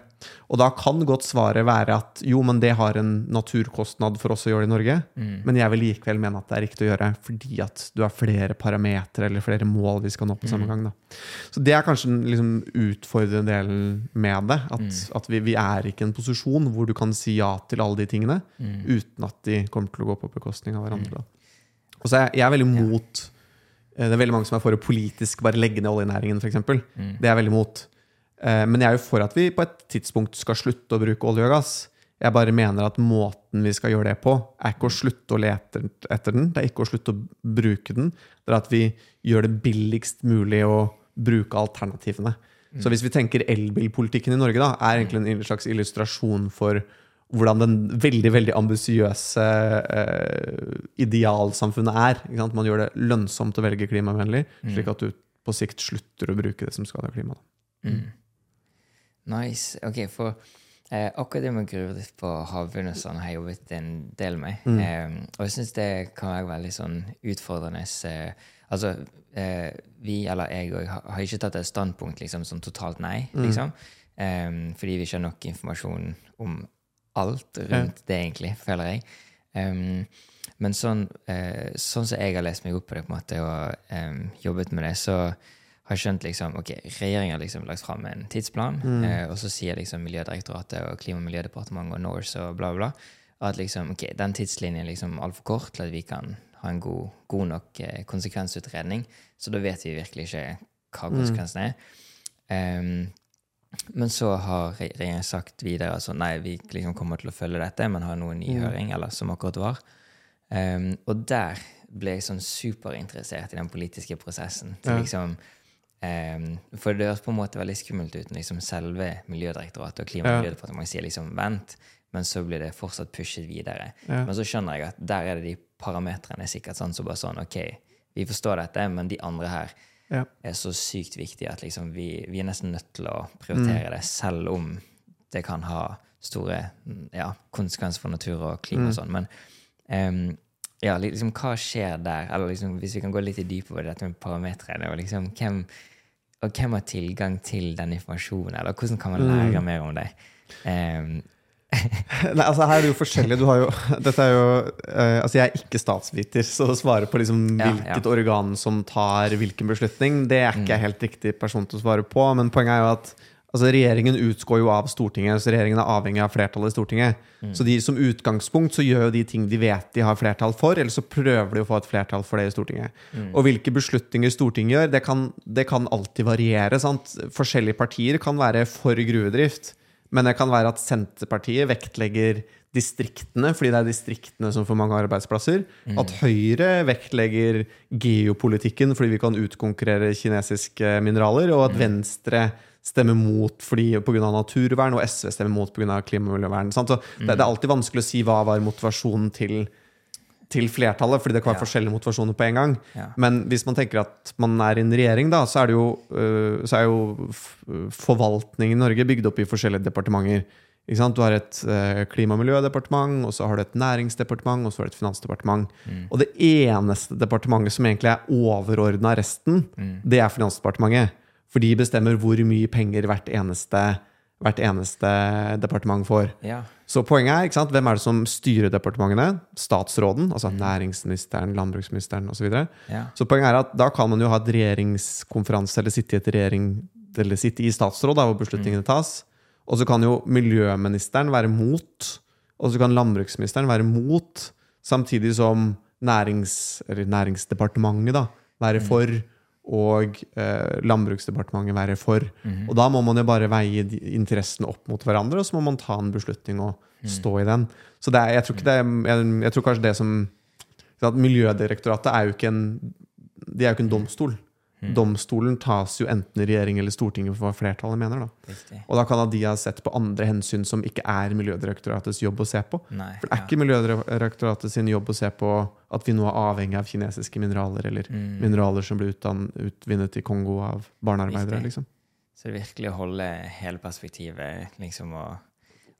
Og da kan godt svaret være at jo, men det har en naturkostnad for oss å gjøre det i Norge, Mm. men jeg vil likevel mene at det er riktig å gjøre fordi at du har flere parametere eller flere mål vi skal nå på samme gang. Da. Så det er kanskje den liksom, utfordrende delen med det. At, at vi, vi er ikke i en posisjon hvor du kan si ja til alle de tingene uten at de kommer til å gå på bekostning av hverandre. Da. Og så er jeg, jeg er veldig mot ja. Det er veldig mange som er for å politisk bare legge ned oljenæringen, f.eks. Mm. Det er jeg veldig mot. Eh, Men jeg er jo for at vi på et tidspunkt skal slutte å bruke olje og gass. Jeg bare mener at måten vi skal gjøre det på, er ikke å slutte å lete etter den. Det er ikke å slutte å bruke den. Det er at vi gjør det billigst mulig å bruke alternativene. Så hvis vi tenker elbilpolitikken i Norge, da, er egentlig en slags illustrasjon for hvordan den veldig veldig ambisiøse eh, idealsamfunnet er. Man gjør det lønnsomt å velge klimavennlig, slik at du på sikt slutter å bruke det som skader klimaet. Mm. Nice. Ok, for eh, akkurat det med gruvedrift på havbunnen og sånn har jeg jobbet en del med. Eh, og jeg syns det kan være veldig sånn utfordrende. Eh, altså, eh, vi, eller jeg òg, har, ikke tatt et standpunkt liksom som totalt nei, liksom. Eh, fordi vi ikke har nok informasjon om alt rundt det, egentlig, føler jeg. Um, men sånn, eh, sånn som jeg har lest meg opp på det på en måte, og um, jobbet med det, så har skjønt liksom, ok, regjeringen har liksom lagt fram en tidsplan, eh, og så sier liksom Miljødirektoratet og Klima- og miljødepartementet og Norse og bla, bla, at liksom, ok, den tidslinjen er liksom altfor kort til at vi kan ha en god, god nok eh, konsekvensutredning. Så da vet vi virkelig ikke hva konsekvensen er. Um, men så har regjeringen sagt videre altså nei, vi liksom kommer til å følge dette, men har noen en ny høring, eller som akkurat var. Um, og der ble jeg sånn superinteressert i den politiske prosessen. Til liksom, um, for det høres på en måte veldig skummelt ut når liksom selve Miljødirektoratet og Klima- og miljødepartementet sier liksom vent, men så blir det fortsatt pushet videre. Ja. Men så skjønner jeg at der er det de parametrene sikkert sånn som bare sånn ok, vi forstår dette, men de andre her Ja. er så sykt viktige at liksom vi, vi er nesten nødt til å prioritere det, selv om det kan ha store mm, ja, konsekvenser for natur og klima og sånn. Men um, ja, liksom, hva skjer der? Eller liksom, hvis vi kan gå litt i dypet på dette med parametrene, og liksom, hvem, og hvem har tilgang til den informasjonen, eller hvordan kan man lære mer om det? Um, Nei, altså Her er det jo forskjellig. Du har jo, dette er jo, uh, altså Jeg er ikke statsviter, så å svare på liksom Ja, hvilket ja. organ som tar hvilken beslutning, det er ikke jeg helt riktig person til å svare på. Men poenget er jo at altså regjeringen utgår jo av Stortinget, så regjeringen er avhengig av flertallet i Stortinget. Så de som utgangspunkt så gjør jo de ting de vet de har flertall for, eller så prøver de å få et flertall for det i Stortinget. Og hvilke beslutninger Stortinget gjør, det kan, det kan alltid variere. sant? Forskjellige partier kan være for gruvedrift. Men det kan være at Senterpartiet vektlegger distriktene, fordi det er distriktene som får mange arbeidsplasser. At Høyre vektlegger geopolitikken fordi vi kan utkonkurrere kinesiske mineraler. Og at Venstre stemmer mot fordi pga. naturvern, og SV stemmer mot pga. klima- og miljøvern. Så det, det er alltid vanskelig å si hva var motivasjonen til, til flertallet, fordi det kan være Ja. forskjellige motivasjoner på en gang. Ja. Men hvis man tenker at man er i en regjering, da, så er, det jo, øh, så er jo forvaltningen i Norge bygd opp i forskjellige departementer. Ikke sant? Du har et øh, klima- og miljødepartement, og så har du et næringsdepartement, og så har du et finansdepartement. Og det eneste departementet som egentlig er overordna resten, det er Finansdepartementet. For de bestemmer hvor mye penger hvert eneste, hvert eneste departement får. ja. Så poenget er, hvem er det som styrer departementene? Statsråden, altså næringsministeren, landbruksministeren osv. Så, videre. Ja. så poenget er at da kan man jo ha et regjeringskonferanse eller sitte i, regjering, eller sitte i statsråd da, hvor beslutningene tas. Og så kan jo miljøministeren være mot, og så kan landbruksministeren være mot, samtidig som nærings, Næringsdepartementet da, være for, og eh, Landbruksdepartementet være for. Og da må man jo bare veie interessene opp mot hverandre, og så må man ta en beslutning og stå i den. Så det er, jeg, tror ikke det, jeg, jeg tror kanskje det som at Miljødirektoratet er jo ikke en De er jo ikke en domstol. Domstolen tas jo enten i regjering eller Stortinget for hva flertallet mener. da. Og da kan de ha sett på andre hensyn som ikke er Miljødirektoratets jobb å se på. Nei. For det er ikke Miljødirektoratet sin jobb å se på at vi nå er avhengig av kinesiske mineraler, eller Mm. mineraler som blir utvinnet i Kongo av barnearbeidere. Liksom. Så det er virkelig å holde hele perspektivet, liksom, og,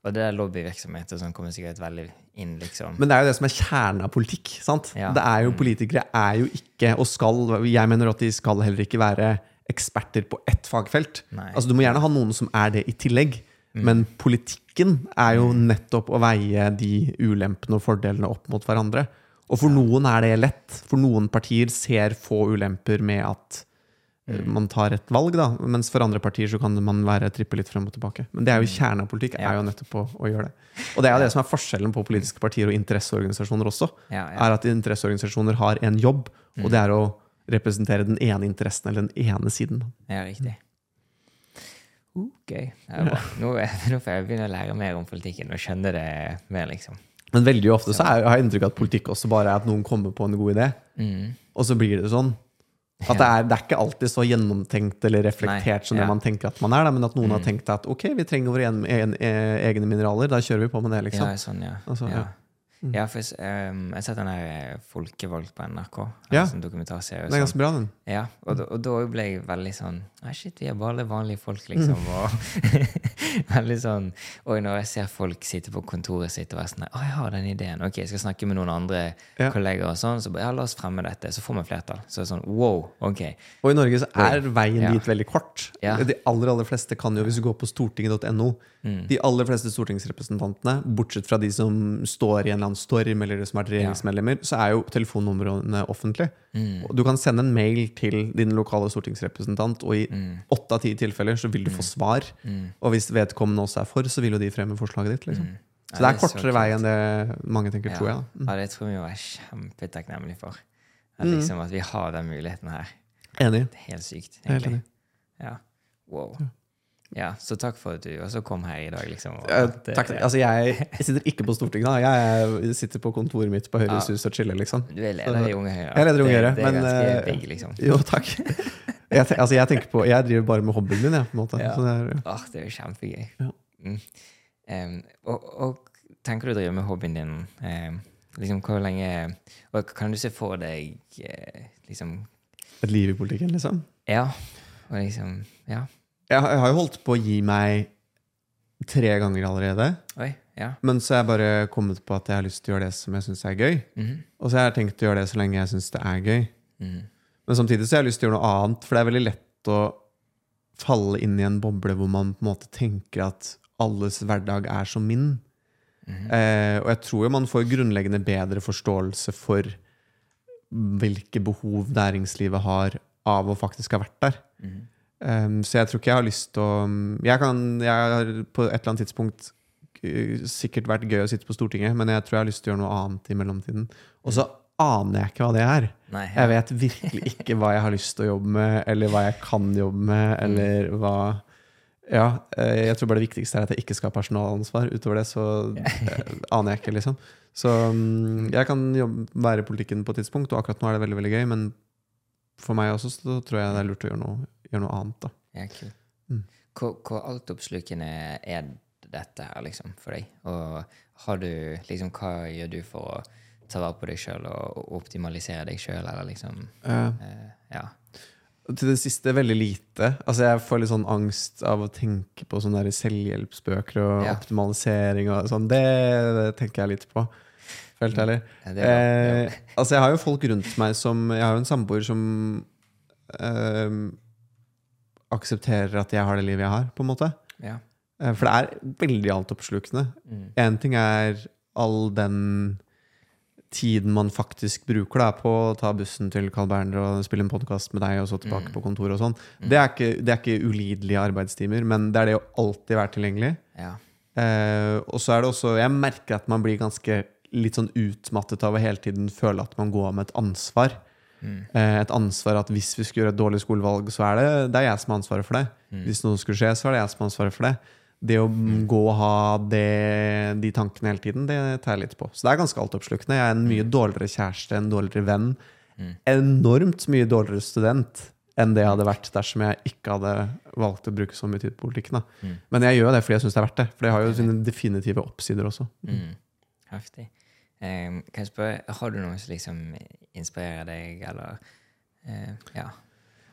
Og det er lobbyvirksomheter sånn kommer sikkert veldig inn, liksom. Men det er jo det som er kjernen av politikk. sant? Ja. Det er jo, Politikere er jo ikke, og skal Jeg mener at de skal heller ikke være eksperter på ett fagfelt. Nei. Altså Du må gjerne ha noen som er det i tillegg. Men politikken er jo nettopp å veie de ulempene og fordelene opp mot hverandre. Og for noen er det lett. For noen partier ser få ulemper med at man tar et valg, da. Mens for andre partier så kan man være trippe litt frem og tilbake. Men det er jo kjernen av politikk, er jo nettopp å, å gjøre det. Og det er jo det som er forskjellen på politiske partier og interesseorganisasjoner også. Er at interesseorganisasjoner har en jobb, og det er å representere den ene interessen eller den ene siden. Ja, riktig. Uh, er bra. Nå, nå får jeg begynne å lære mer om politikken og skjønne det mer, liksom. Men veldig ofte så er, har jeg inntrykk av at politikk også bare er at noen kommer på en god idé, Mm. og så blir det sånn. At det er, det er ikke alltid så gjennomtenkt eller reflektert Nei, som det ja. man tenker at man er, da, men at noen har tenkt at ok, vi trenger våre e- egne mineraler, da kjører vi på med det, liksom. Ja, sånn, ja. Altså, ja. Mm. Ja, for jeg, um, jeg har sett den her eh, Folkevalgt på NRK. Ja. En sånn dokumentarserie. Den er sånn. ganske bra, den. Ja, og, og da ble jeg veldig sånn Nei, shit, vi er bare vanlige folk, liksom. Mm. Og veldig sånn Og når jeg ser folk sitte på kontoret sitt og være sånn Å, jeg har den ideen. Ok, jeg skal snakke med noen andre Ja. kolleger og sånn. Så ja, la oss fremme dette. Så får vi flertall. Så er sånn wow, ok. Og i Norge så er veien Ja. dit veldig kort. Ja. De aller aller fleste kan jo, hvis du går på stortinget.no Mm. De aller fleste stortingsrepresentantene, bortsett fra de som står i en eller annen storm, eller de som er regjeringsmedlemmer, så er jo telefonnumrene offentlige. Mm. Du kan sende en mail til din lokale stortingsrepresentant, og i. åtte av ti tilfeller så vil du få svar. Og hvis vedkommende også er for, så vil jo de fremme forslaget ditt. liksom. Mm. Så det er det er kortere vei enn det mange tenker, Ja. tror jeg. Mm. ja, det tror vi vi er kjempetakknemlige for. At, liksom, at vi har den muligheten her. Enig. Det er helt sykt, er helt Ja. Wow. Ja, så takk for at du også kom her i dag, liksom. eh, takk. Altså, jeg sitter ikke på Stortinget. da. Jeg sitter på kontoret mitt på Høyres hus og chiller, liksom. Du er leder i Unge Høyre. Jeg er leder i Unge Høyre, Det er men, ganske eh, big, liksom. Jo, takk. Jeg, altså, jeg tenker på Jeg driver bare med hobbyen min, jeg, på en måte. Ja. Så det er, Åh, det er jo kjempegøy. Ja. Mm. Um, og, og tenker du å drive med hobbyen din um, liksom hvor lenge Og kan du se for deg uh, liksom et liv i politikken, liksom. Ja. Og liksom Ja. Jeg, har- jeg har jo holdt på å gi meg tre ganger allerede. Oi. Ja. Men så har jeg bare kommet på at jeg har lyst til å gjøre det som jeg syns er gøy. Mhm. Og så har jeg tenkt å gjøre det så lenge jeg syns det er gøy. Mhm. Men samtidig så har jeg lyst til å gjøre noe annet, for det er veldig lett å falle inn i en boble hvor man på en måte tenker at alles hverdag er som min. Mhm. Eh, og jeg tror jo man får grunnleggende bedre forståelse for hvilke behov næringslivet har av å faktisk ha vært der. Mhm. Um, så jeg tror ikke jeg har lyst til å Jeg, kan, jeg har på et eller annet tidspunkt uh, sikkert vært gøy å sitte på Stortinget, men jeg tror jeg har lyst til å gjøre noe annet i mellomtiden. Og så aner jeg ikke hva det er. Nei. Jeg vet virkelig ikke hva jeg har lyst til å jobbe med, eller hva jeg kan jobbe med, eller hva Ja, eh, jeg tror bare det viktigste er at jeg ikke skal ha personalansvar. Utover det så eh, aner jeg ikke, liksom. Så mm, jeg kan jobbe, være i politikken på et tidspunkt, og akkurat nå er det veldig veldig gøy, men for meg også så tror jeg det er lurt å gjøre noe, gjøre noe annet. da. Ja, cool. Mm. Hvor, hvor altoppslukende er dette her, liksom, for deg? Og har du liksom Hva gjør du for å ta vare på deg sjøl og optimalisere deg sjøl, eller liksom uh, uh, Ja. Til det siste veldig lite. Altså Jeg får litt sånn angst av å tenke på sånne der selvhjelpsbøker og Ja. optimalisering og sånn. Det, det tenker jeg litt på. Helt ærlig. Ja, Eh, altså Jeg har jo folk rundt meg som Jeg har jo en samboer som eh, aksepterer at jeg har det livet jeg har, på en måte. Ja. Eh, for det er veldig altoppslukende. Mm. Én ting er all den tiden man faktisk bruker da, på å ta bussen til Carl Berner og spille en podkast med deg, og så tilbake Mm. på kontoret og sånn. Det, er ikke- det er ikke ulidelige arbeidstimer, men det er det å alltid være tilgjengelig. ja. Eh, og så er det også Jeg merker at man blir ganske litt sånn utmattet av å hele tiden føle at man går med et ansvar. Mm. Eh, et ansvar at hvis vi skulle gjøre et dårlig skolevalg, så er det, det er jeg som har ansvaret for det. Mm. Hvis noe skulle skje, så er det jeg som har ansvaret for det. Det å gå og ha det, de tankene hele tiden, det tar jeg litt på. Så det er ganske altoppslukende. Jeg er en mye dårligere kjæreste, en dårligere venn. Mm. Enormt mye dårligere student enn det jeg hadde vært dersom jeg ikke hadde valgt å bruke så mye tid på politikken. Mm. Men jeg gjør det fordi jeg syns det er verdt det. For det har jo sine definitive oppsider også. Mm. Heftig. Kan jeg spørre, har du noe som liksom inspirerer deg, eller eh, Ja.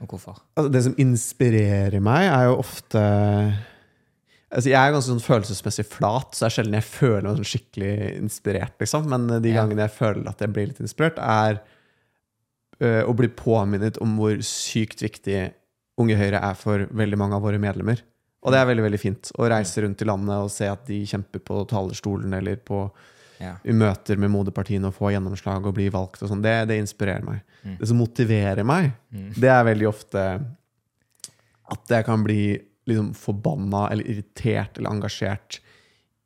Og hvorfor? Altså, det som inspirerer meg, er jo ofte Altså, jeg er ganske sånn følelsesmessig flat, så det er sjelden jeg føler meg sånn skikkelig inspirert. Liksom. Men de Ja. gangene jeg føler at jeg blir litt inspirert, er øh, å bli påminnet om hvor sykt viktig Unge Høyre er for veldig mange av våre medlemmer. Og det er veldig veldig fint å reise rundt i landet og se at de kjemper på talerstolen eller på, Ja. i møter med moderpartiene og få gjennomslag og bli valgt. og sånn. Det, det inspirerer meg. Mm. Det som motiverer meg, Mm. det er veldig ofte at jeg kan bli liksom forbanna eller irritert eller engasjert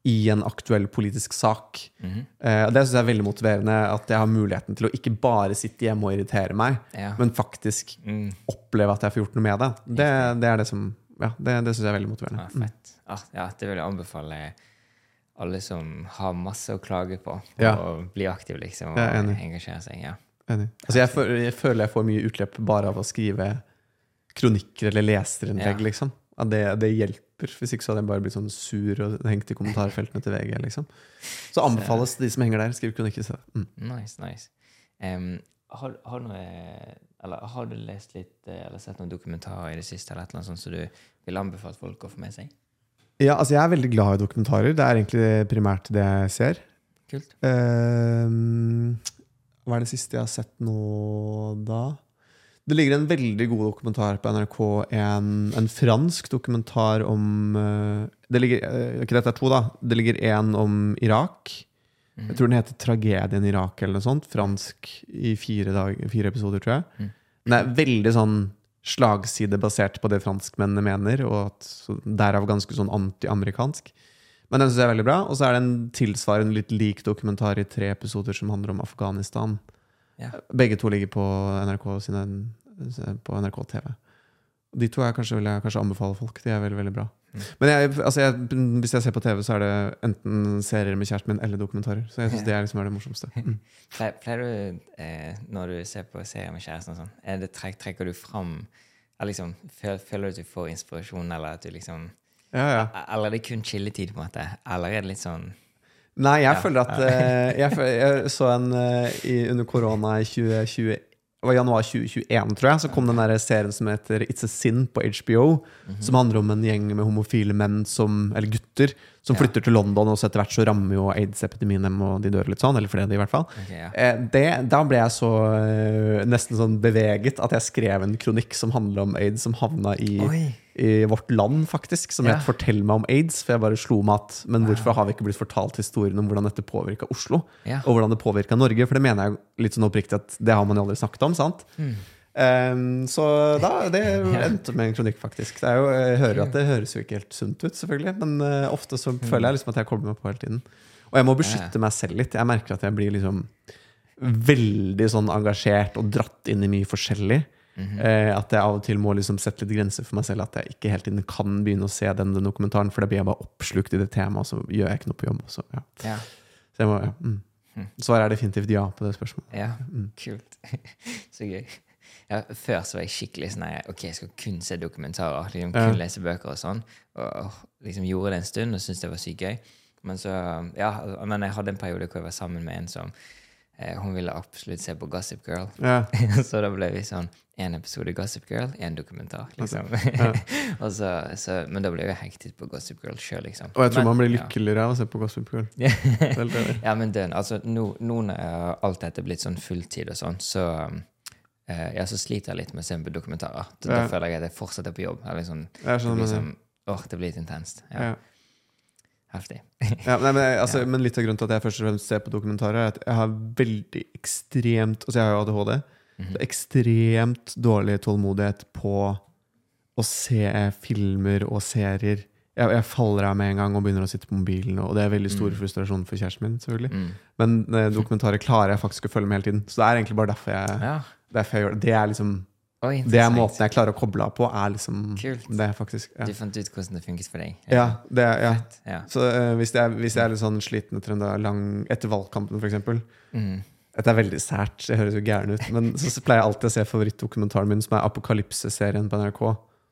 i en aktuell politisk sak. Mm det syns jeg er veldig motiverende, at jeg har muligheten til å ikke bare sitte hjemme og irritere meg, Ja. men faktisk Mm. oppleve at jeg får gjort noe med det. Det, det er det som Ja, det, det syns jeg er veldig motiverende. Ja, fett. Ah, ja, det vil jeg anbefale alle som har masse å klage på, Ja. å bli aktiv, liksom, og er engasjere seg. Ja. Enig. Altså, jeg, føler, jeg føler jeg får mye utløp bare av å skrive kronikker eller leserinnlegg, liksom. At det, det hjelper. Hvis ikke så hadde jeg bare blitt sånn sur og hengt i kommentarfeltene til VG. liksom. Så anbefales de som henger der, skriv kronikker. Mm. Nice, nice. Um, har, har, du noe, eller, har du lest litt eh, eller sett noen dokumentarer i det siste eller et eller annet sånt som du vil anbefale folk å få med seg? Ja, altså Jeg er veldig glad i dokumentarer. Det er egentlig primært det jeg ser. Kult. Um, hva er det siste jeg har sett nå, da? Det ligger en veldig god dokumentar på NRK. En, en fransk dokumentar om eh, det ligger, eh, Ikke dette er to, da. Det ligger en om Irak. Mhm. Jeg tror den heter 'Tragedien Irak' eller noe sånt. Fransk i fire, dag, fire episoder, tror jeg. Mhm. Den er veldig sånn slagside basert på det franskmennene mener, og at, så derav ganske sånn anti-amerikansk. Men den syns jeg er veldig bra. Og så er det en tilsvarende litt lik dokumentar i tre episoder som handler om Afghanistan. Ja. Begge to ligger på NRK, sine, på NRK TV. De to jeg kanskje, vil jeg kanskje anbefale folk. De er veldig veldig bra. Mm. Men jeg, altså jeg, hvis jeg ser på TV, så er det enten serier med kjæresten min eller dokumentarer. Så jeg syns det er liksom er det morsomste. Mm. Pleier, du, eh, når du ser på serier med kjæresten sånn, det trekker du fram liksom, føler, du at du får inspirasjon, eller at du liksom Ja, ja. Eller er det kun chilletid, på en måte? Eller er det litt sånn Nei, jeg Ja. føler at eh, jeg, jeg så en eh, i, under korona i 2021 det var januar 2021, tror jeg, så kom den der serien som heter It's a Sin på HBO. Som handler om en gjeng med homofile menn, som, eller gutter, som flytter til London. Og så etter hvert så rammer jo aids-epidemien dem, og de dør litt sånn. Eller flere av de, i hvert fall. Okay. Eh, det, da ble jeg så eh, nesten sånn beveget at jeg skrev en kronikk som handler om aids, som havna i Oi! i Vårt Land, faktisk, som Ja. het 'Fortell meg om aids'. For jeg bare slo meg at Men hvorfor har vi ikke blitt fortalt historien om hvordan dette påvirka Oslo? Ja. Og hvordan det påvirka Norge? For det mener jeg litt sånn oppriktig at det har man jo aldri snakket om. sant? Mm. Ehm, så da, det endte med en kronikk, faktisk. Det jo, jeg hører at det høres jo ikke helt sunt ut, selvfølgelig, men uh, ofte så føler jeg liksom at jeg kobler meg på hele tiden. Og jeg må beskytte meg selv litt. Jeg merker at jeg blir liksom veldig sånn engasjert og dratt inn i mye forskjellig. Eh, at jeg av og til må liksom sette litt grenser for meg selv. At jeg ikke helt tiden kan begynne å se den, den dokumentaren, for da blir jeg bare oppslukt i det temaet, og så gjør jeg ikke noe på jobb. Så, ja. Ja. så jeg må, ja. mm. Mhm. Svaret er definitivt ja på det spørsmålet. ja. Mm. Kult. Så gøy. Ja, før så var jeg skikkelig sånn Ok, jeg skal kun se dokumentarer. Liksom, kun Ja. lese bøker og sånn. Og liksom gjorde det en stund og syntes det var sykt gøy. Men så, ja, men jeg hadde en periode hvor jeg var sammen med en som eh, Hun ville absolutt se på Gossip Girl. Ja. så da ble vi sånn én episode Gossip Girl, én dokumentar. liksom. Ja. og så, så, men da ble jeg hektet på Gossip Girl sjøl, liksom. Og jeg tror Men- man blir ja. lykkeligere av å se på Gossip Girl. Ja. Ja, men dønn. Altså, nå, nå når alt dette er blitt sånn fulltid og sånn, så um, eh, ja, så sliter jeg litt med å se på dokumentarer. Da, da føler jeg at jeg fortsatt er på jobb. Eller sånn, Jeg det blir sånn, åh, det blir litt intenst. Ja, ja. Heftig. Ja, nei, men, altså, Ja. men litt av grunnen til at jeg først og fremst ser på dokumentarer, er at jeg har veldig ekstremt Altså, jeg har jo ADHD. Mhm. Så ekstremt dårlig tålmodighet på å se filmer og serier. Jeg, jeg faller av med en gang og begynner å sitte på mobilen. Og det er veldig stor Mm. frustrasjon for kjæresten min. selvfølgelig Mm. Men eh, dokumentarer klarer jeg faktisk å følge med hele tiden. Så det er egentlig bare derfor jeg, Ja. Derfor jeg gjør det. Det er liksom Oi, Det er måten jeg klarer å koble av på. Er liksom Kult. Det faktisk ja. Du fant ut hvordan det funket for deg? ja, det ja. Ja. Så uh, hvis, jeg, hvis jeg er litt sånn sliten etter lang, etter valgkampen, eksempel Mm. Dette er veldig sært, det høres jo gæren ut. Men så, så pleier jeg alltid å se favorittdokumentaren min, som er Apokalypse-serien på NRK.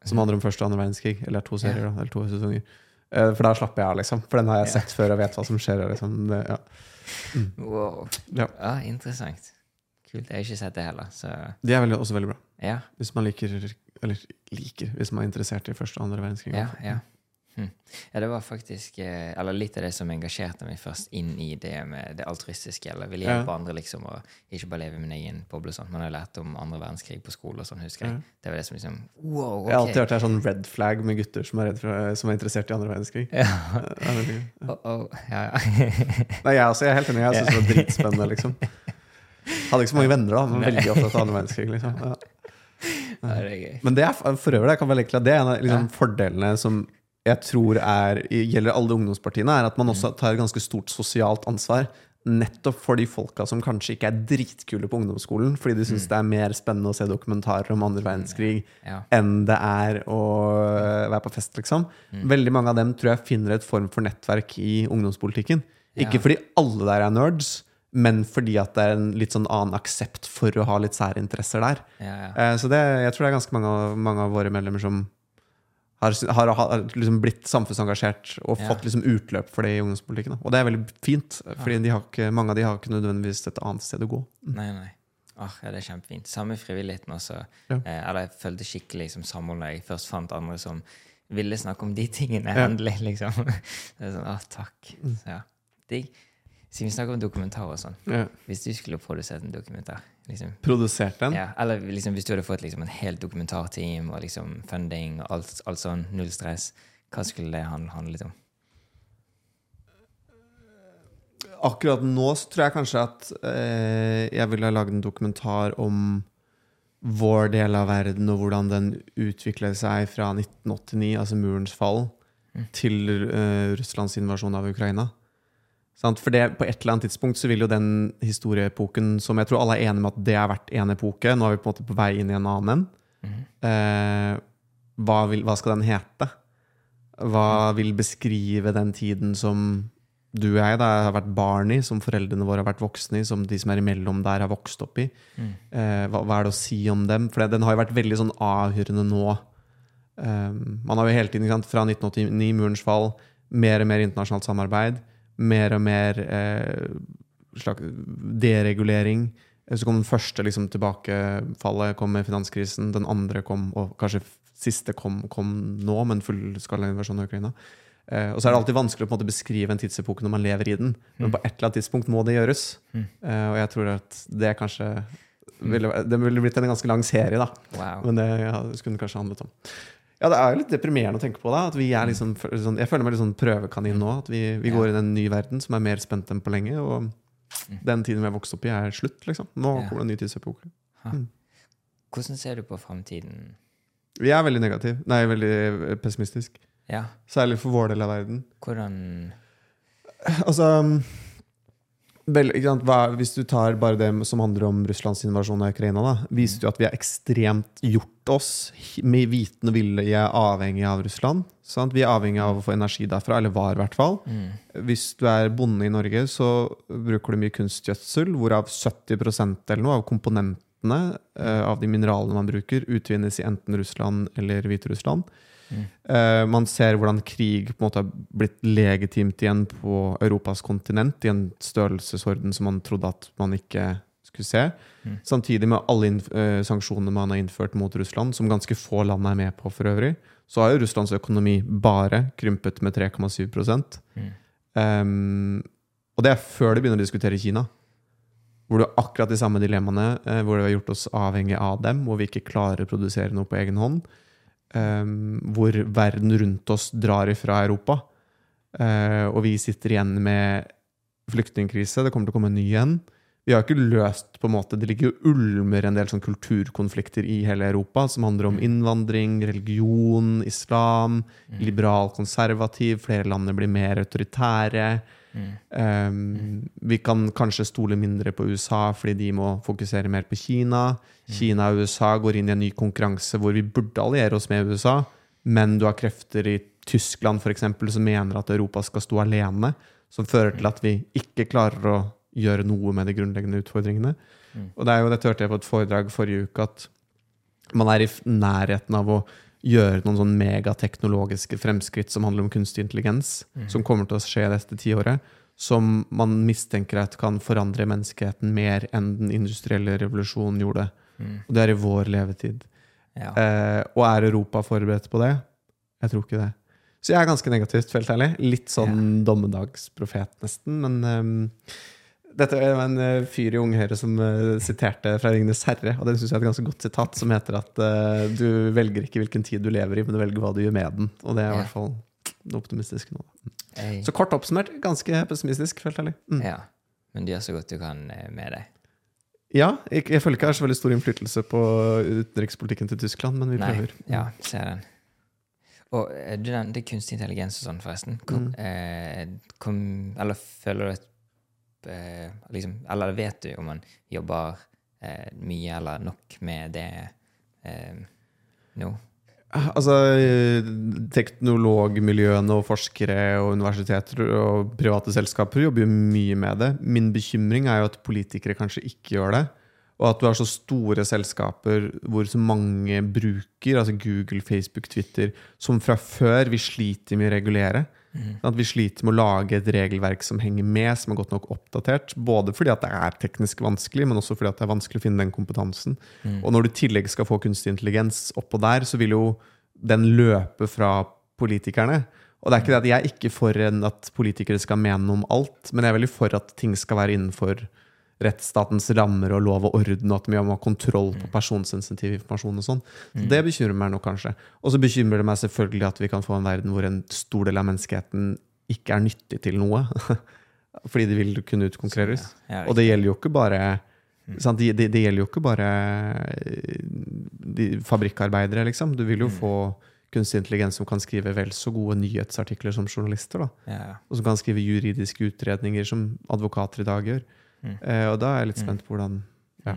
Som handler om første og andre verdenskrig. Eller to serier, da. Eller to sesonger. Eh, For da slapper jeg av, liksom. For den har jeg sett før og vet hva som skjer. Liksom. Det, ja. Wow. Ja. Ja, interessant. Kult. Jeg har ikke sett det heller, så De er veldig, også veldig bra. ja. Hvis man liker Eller liker, hvis man er interessert i første og andre verdenskrig. Ja, ja. Hm. Ja, det var faktisk eh, Eller litt av det som engasjerte meg først inn i det med det altruistiske. Eller ville hjelpe Ja. andre, liksom, og ikke bare leve i min egen boble. og sånt. Man har lært om andre verdenskrig på skole og sånn, husker jeg. Ja. Det var det som liksom Wow, Jeg har alltid hørt det er sånn red flag med gutter som er, for, som er interessert i andre verdenskrig. Ja. Det er. Oh, oh, ja, ja. Nei, jeg, også, jeg er helt enig. Jeg syns det var dritspennende. liksom Hadde ikke så mange venner, da, men veldig opptatt av andre mennesker. liksom ja. ja, det er gøy. Men det er for øvrig jeg kan vel egentlig, det er en av liksom, fordelene som jeg tror er, gjelder alle ungdomspartiene, er at man også tar et ganske stort sosialt ansvar. Nettopp for de folka som kanskje ikke er dritkule på ungdomsskolen, fordi de syns det er mer spennende å se dokumentarer om andre verdenskrig Ja. enn det er å øh, være på fest, liksom. Veldig mange av dem tror jeg finner et form for nettverk i ungdomspolitikken. Ikke Ja. fordi alle der er nerds, men fordi at det er en litt sånn annen aksept for å ha litt særinteresser der. Ja, ja. Eh, Så det, jeg tror det er ganske mange mange av våre medlemmer som har, har, har liksom blitt samfunnsengasjert og Ja. fått liksom utløp for det i ungdomspolitikken. Og det er veldig fint, de mange av de har ikke nødvendigvis et annet sted å gå. Nei, nei. Åh, ja, det er kjempefint. Samme frivilligheten også. Ja. Eh, eller jeg følte skikkelig som samhold når jeg først fant andre som ville snakke om de tingene, endelig, liksom. Det er sånn, åh, takk. Så, ja. Digg. Siden vi snakker om dokumentar og sånn. Ja. Hvis du skulle produsert en dokumentar, liksom, Produsert den. ja, eller liksom, hvis du hadde fått liksom, en helt dokumentarteam og liksom, funding og alt, alt sånn, null stress, hva skulle det handle, handlet om? Akkurat nå så tror jeg kanskje at eh, jeg ville ha lagd en dokumentar om vår del av verden og hvordan den utviklet seg fra 1989, altså murens fall, Mm. til eh, Russlands invasjon av Ukraina. For det, på et eller annet tidspunkt så vil jo den historieepoken, som jeg tror alle er enige med at det har vært en epoke, nå er vi på en måte på vei inn i en annen en. Mhm. Eh, hva, hva skal den hete? Hva vil beskrive den tiden som du og jeg da, har vært barn i, som foreldrene våre har vært voksne i, som de som er imellom der, har vokst opp i? Mm. Eh, hva, hva er det å si om dem? For den har jo vært veldig sånn avhørende nå. Eh, man har jo hele tiden, sant, fra 1989, murens fall, mer og mer internasjonalt samarbeid, mer og mer eh, slags deregulering. Eh, Så kom den første liksom, tilbakefallet kom med finanskrisen. Den andre kom, og kanskje siste kom, kom nå, men fullskala invasjon av Ukraina. Eh, og så er det alltid vanskelig å på en måte beskrive en tidsepoke når man lever i den. Men på et eller annet tidspunkt må det gjøres. Mm. Eh, og jeg tror at det kanskje ville, Det ville blitt en ganske lang serie, da. Wow. Men det ja, skulle den kanskje handlet om. Ja, det er jo litt deprimerende å tenke på. da liksom, sånn, Jeg føler meg litt sånn prøvekanin nå. At vi, vi går inn i en ny verden som er mer spent enn på lenge. Og den tiden vi har vokst opp i, er slutt. liksom Nå Ja. kommer det en ny tidsepoke. Hvordan ser du på fremtiden? Vi er veldig negativ. Nei, veldig eh, pessimistisk. Ja, Særlig for vår del av verden. hvordan Altså vel? Hva, Hvis du tar bare det som handler om Russlands invasjon av Ukraina, da, viser jo at vi har ekstremt gjort oss med vitende vilje avhengig av Russland. Sant? Vi er avhengig av å få energi derfra, eller var i hvert fall. mm. Hvis du er bonde i Norge, så bruker du mye kunstgjødsel, hvorav 70% eller noe av komponentene eh, av de mineralene man bruker, utvinnes i enten Russland eller Hviterussland. Mm. Eh, man ser hvordan krig på en måte har blitt legitimt igjen på Europas kontinent, i en størrelsesorden som man trodde at man ikke skulle se. Mm. Samtidig med alle eh, sanksjonene man har innført mot Russland, som ganske få land er med på for øvrig, så har jo Russlands økonomi bare krympet med 3,7 Mm. Um, og det er før de begynner å diskutere Kina. Hvor du har akkurat de samme dilemmaene, eh, hvor det har gjort oss avhengig av dem, hvor vi ikke klarer å produsere noe på egen hånd. Um, hvor verden rundt oss drar ifra Europa. Eh, og vi sitter igjen med flyktningkrise. Det kommer til å komme en ny en. Vi har ikke løst på en måte, Det ligger jo ulmer en del sånn kulturkonflikter i hele Europa som handler om innvandring, religion, islam, liberal konservativ. Flere land blir mer autoritære. Mm. Um, vi kan kanskje stole mindre på USA fordi de må fokusere mer på Kina. Kina og USA går inn i en ny konkurranse hvor vi burde alliere oss med USA, men du har krefter i Tyskland for eksempel, som mener at Europa skal stå alene, som fører til at vi ikke klarer å gjøre noe med de grunnleggende utfordringene. Mm. Og det er jo, Dette hørte jeg på et foredrag forrige uke, at man er i nærheten av å gjøre noen sånn megateknologiske fremskritt som handler om kunstig intelligens, Mm. som kommer til å skje neste tiåret, som man mistenker at kan forandre menneskeheten mer enn den industrielle revolusjonen gjorde. Mm. Og det er i vår levetid. Ja. Eh, og er Europa forberedt på det? Jeg tror ikke det. Så jeg er ganske negativt, helt ærlig. Litt sånn dommedagsprofet, nesten. Men ehm, dette var en eh, fyr i Unge Høyre som eh, siterte fra 'Ringenes herre', og det syns jeg er et ganske godt sitat, som heter at uh, du velger ikke hvilken tid du lever i, men du velger hva du gjør med den. Og det er i Ja. hvert fall det optimistiske nå. Jeg, Så kort oppsummert, ganske pessimistisk, helt ærlig. Mm. ja. Men du gjør så godt du kan med det. Ja, jeg, jeg føler ikke jeg har så veldig stor innflytelse på utenrikspolitikken til Tyskland, men vi Nei, prøver. ja, ser den. Og du, den, er kunstig intelligens og sånn, forresten. Kom, Mm. eh, kom, eller føler du at eh, liksom, Eller vet du om man jobber eh, mye eller nok med det eh, nå? Altså, Teknologmiljøene og forskere og universiteter og private selskaper jobber jo mye med det. Min bekymring er jo at politikere kanskje ikke gjør det. Og at du har så store selskaper hvor så mange bruker, altså Google, Facebook, Twitter, som fra før vi sliter med å regulere. At vi sliter med å lage et regelverk som henger med, som er godt nok oppdatert. Både fordi at det er teknisk vanskelig, men også fordi at det er vanskelig å finne den kompetansen. Og når du i tillegg skal få kunstig intelligens oppå der, så vil jo den løpe fra politikerne. Og det er ikke det at jeg er ikke for at politikere skal mene noe om alt, men jeg er veldig for at ting skal være innenfor rettsstatens rammer og lov og orden, og at vi må ha kontroll på personsensitiv informasjon og sånn. Så det bekymrer meg nok kanskje. Og så bekymrer det meg selvfølgelig at vi kan få en verden hvor en stor del av menneskeheten ikke er nyttig til noe. Fordi de vil kunne utkonkurreres. Og det gjelder jo ikke bare sant? Det, det, det gjelder jo ikke bare eh, de fabrikkarbeidere, liksom. Du vil jo få kunstig intelligens som kan skrive vel så gode nyhetsartikler som journalister. da. Og som kan skrive juridiske utredninger som advokater i dag gjør. Mm. Eh, og da er jeg litt spent på hvordan, ja,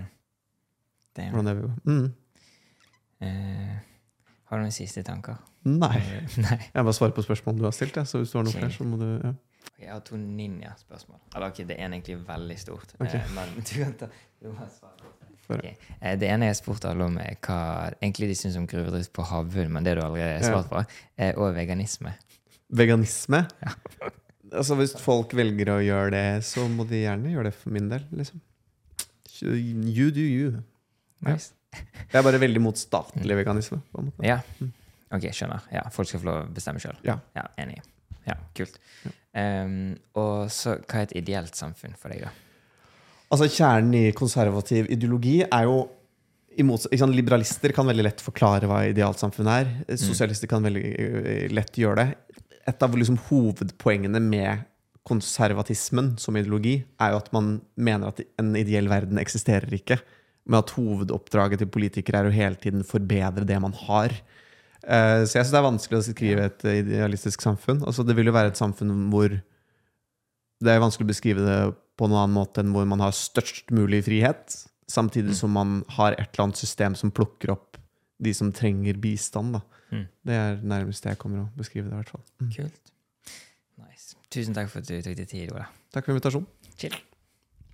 Det er- hvordan det vil gå. Mm. Eh, har du noen siste tanker? Nei. Nei. Jeg bare svarer på spørsmål du har stilt. Jeg. Så hvis du har noe flere, så må du ja. Jeg har to ninja-spørsmål. Eller okay, det ene er egentlig veldig stort. Okay. Eh, men du kan ta du må svare. Få Ok. Eh, Det ene jeg spurte alle om, er hva egentlig de syns om gruvedrift på havbunnen, men det du allerede har Ja. svart på, er, og veganisme. Veganisme? Altså Hvis folk velger å gjøre det, så må de gjerne gjøre det for min del. liksom. You do you. Nice. Jeg er bare veldig mot statlig veganisme. Ja. Ok, skjønner. Ja, Folk skal få lov å bestemme sjøl. Ja. ja, enig. Ja, kult. Um, og så, hva er et ideelt samfunn for deg, da? Altså Kjernen i konservativ ideologi er jo imot, sant, Liberalister kan veldig lett forklare hva idealt samfunn er. Sosialister kan veldig eh, lett gjøre det. Et av liksom, hovedpoengene med konservatismen som ideologi er jo at man mener at en ideell verden eksisterer ikke. Men at hovedoppdraget til politikere er å hele tiden forbedre det man har. Eh, Så jeg syns det er vanskelig å skrive et idealistisk samfunn. Altså, det vil jo være et samfunn hvor det er vanskelig å beskrive det på noen annen måte enn hvor man har størst mulig frihet, samtidig som man har et eller annet system som plukker opp de som trenger bistand. Da. Mm. Det er nærmest det jeg kommer å beskrive det. i hvert fall. Kult. Nice. Tusen takk for at du tok deg tid, Ola. Takk for invitasjonen. Chill.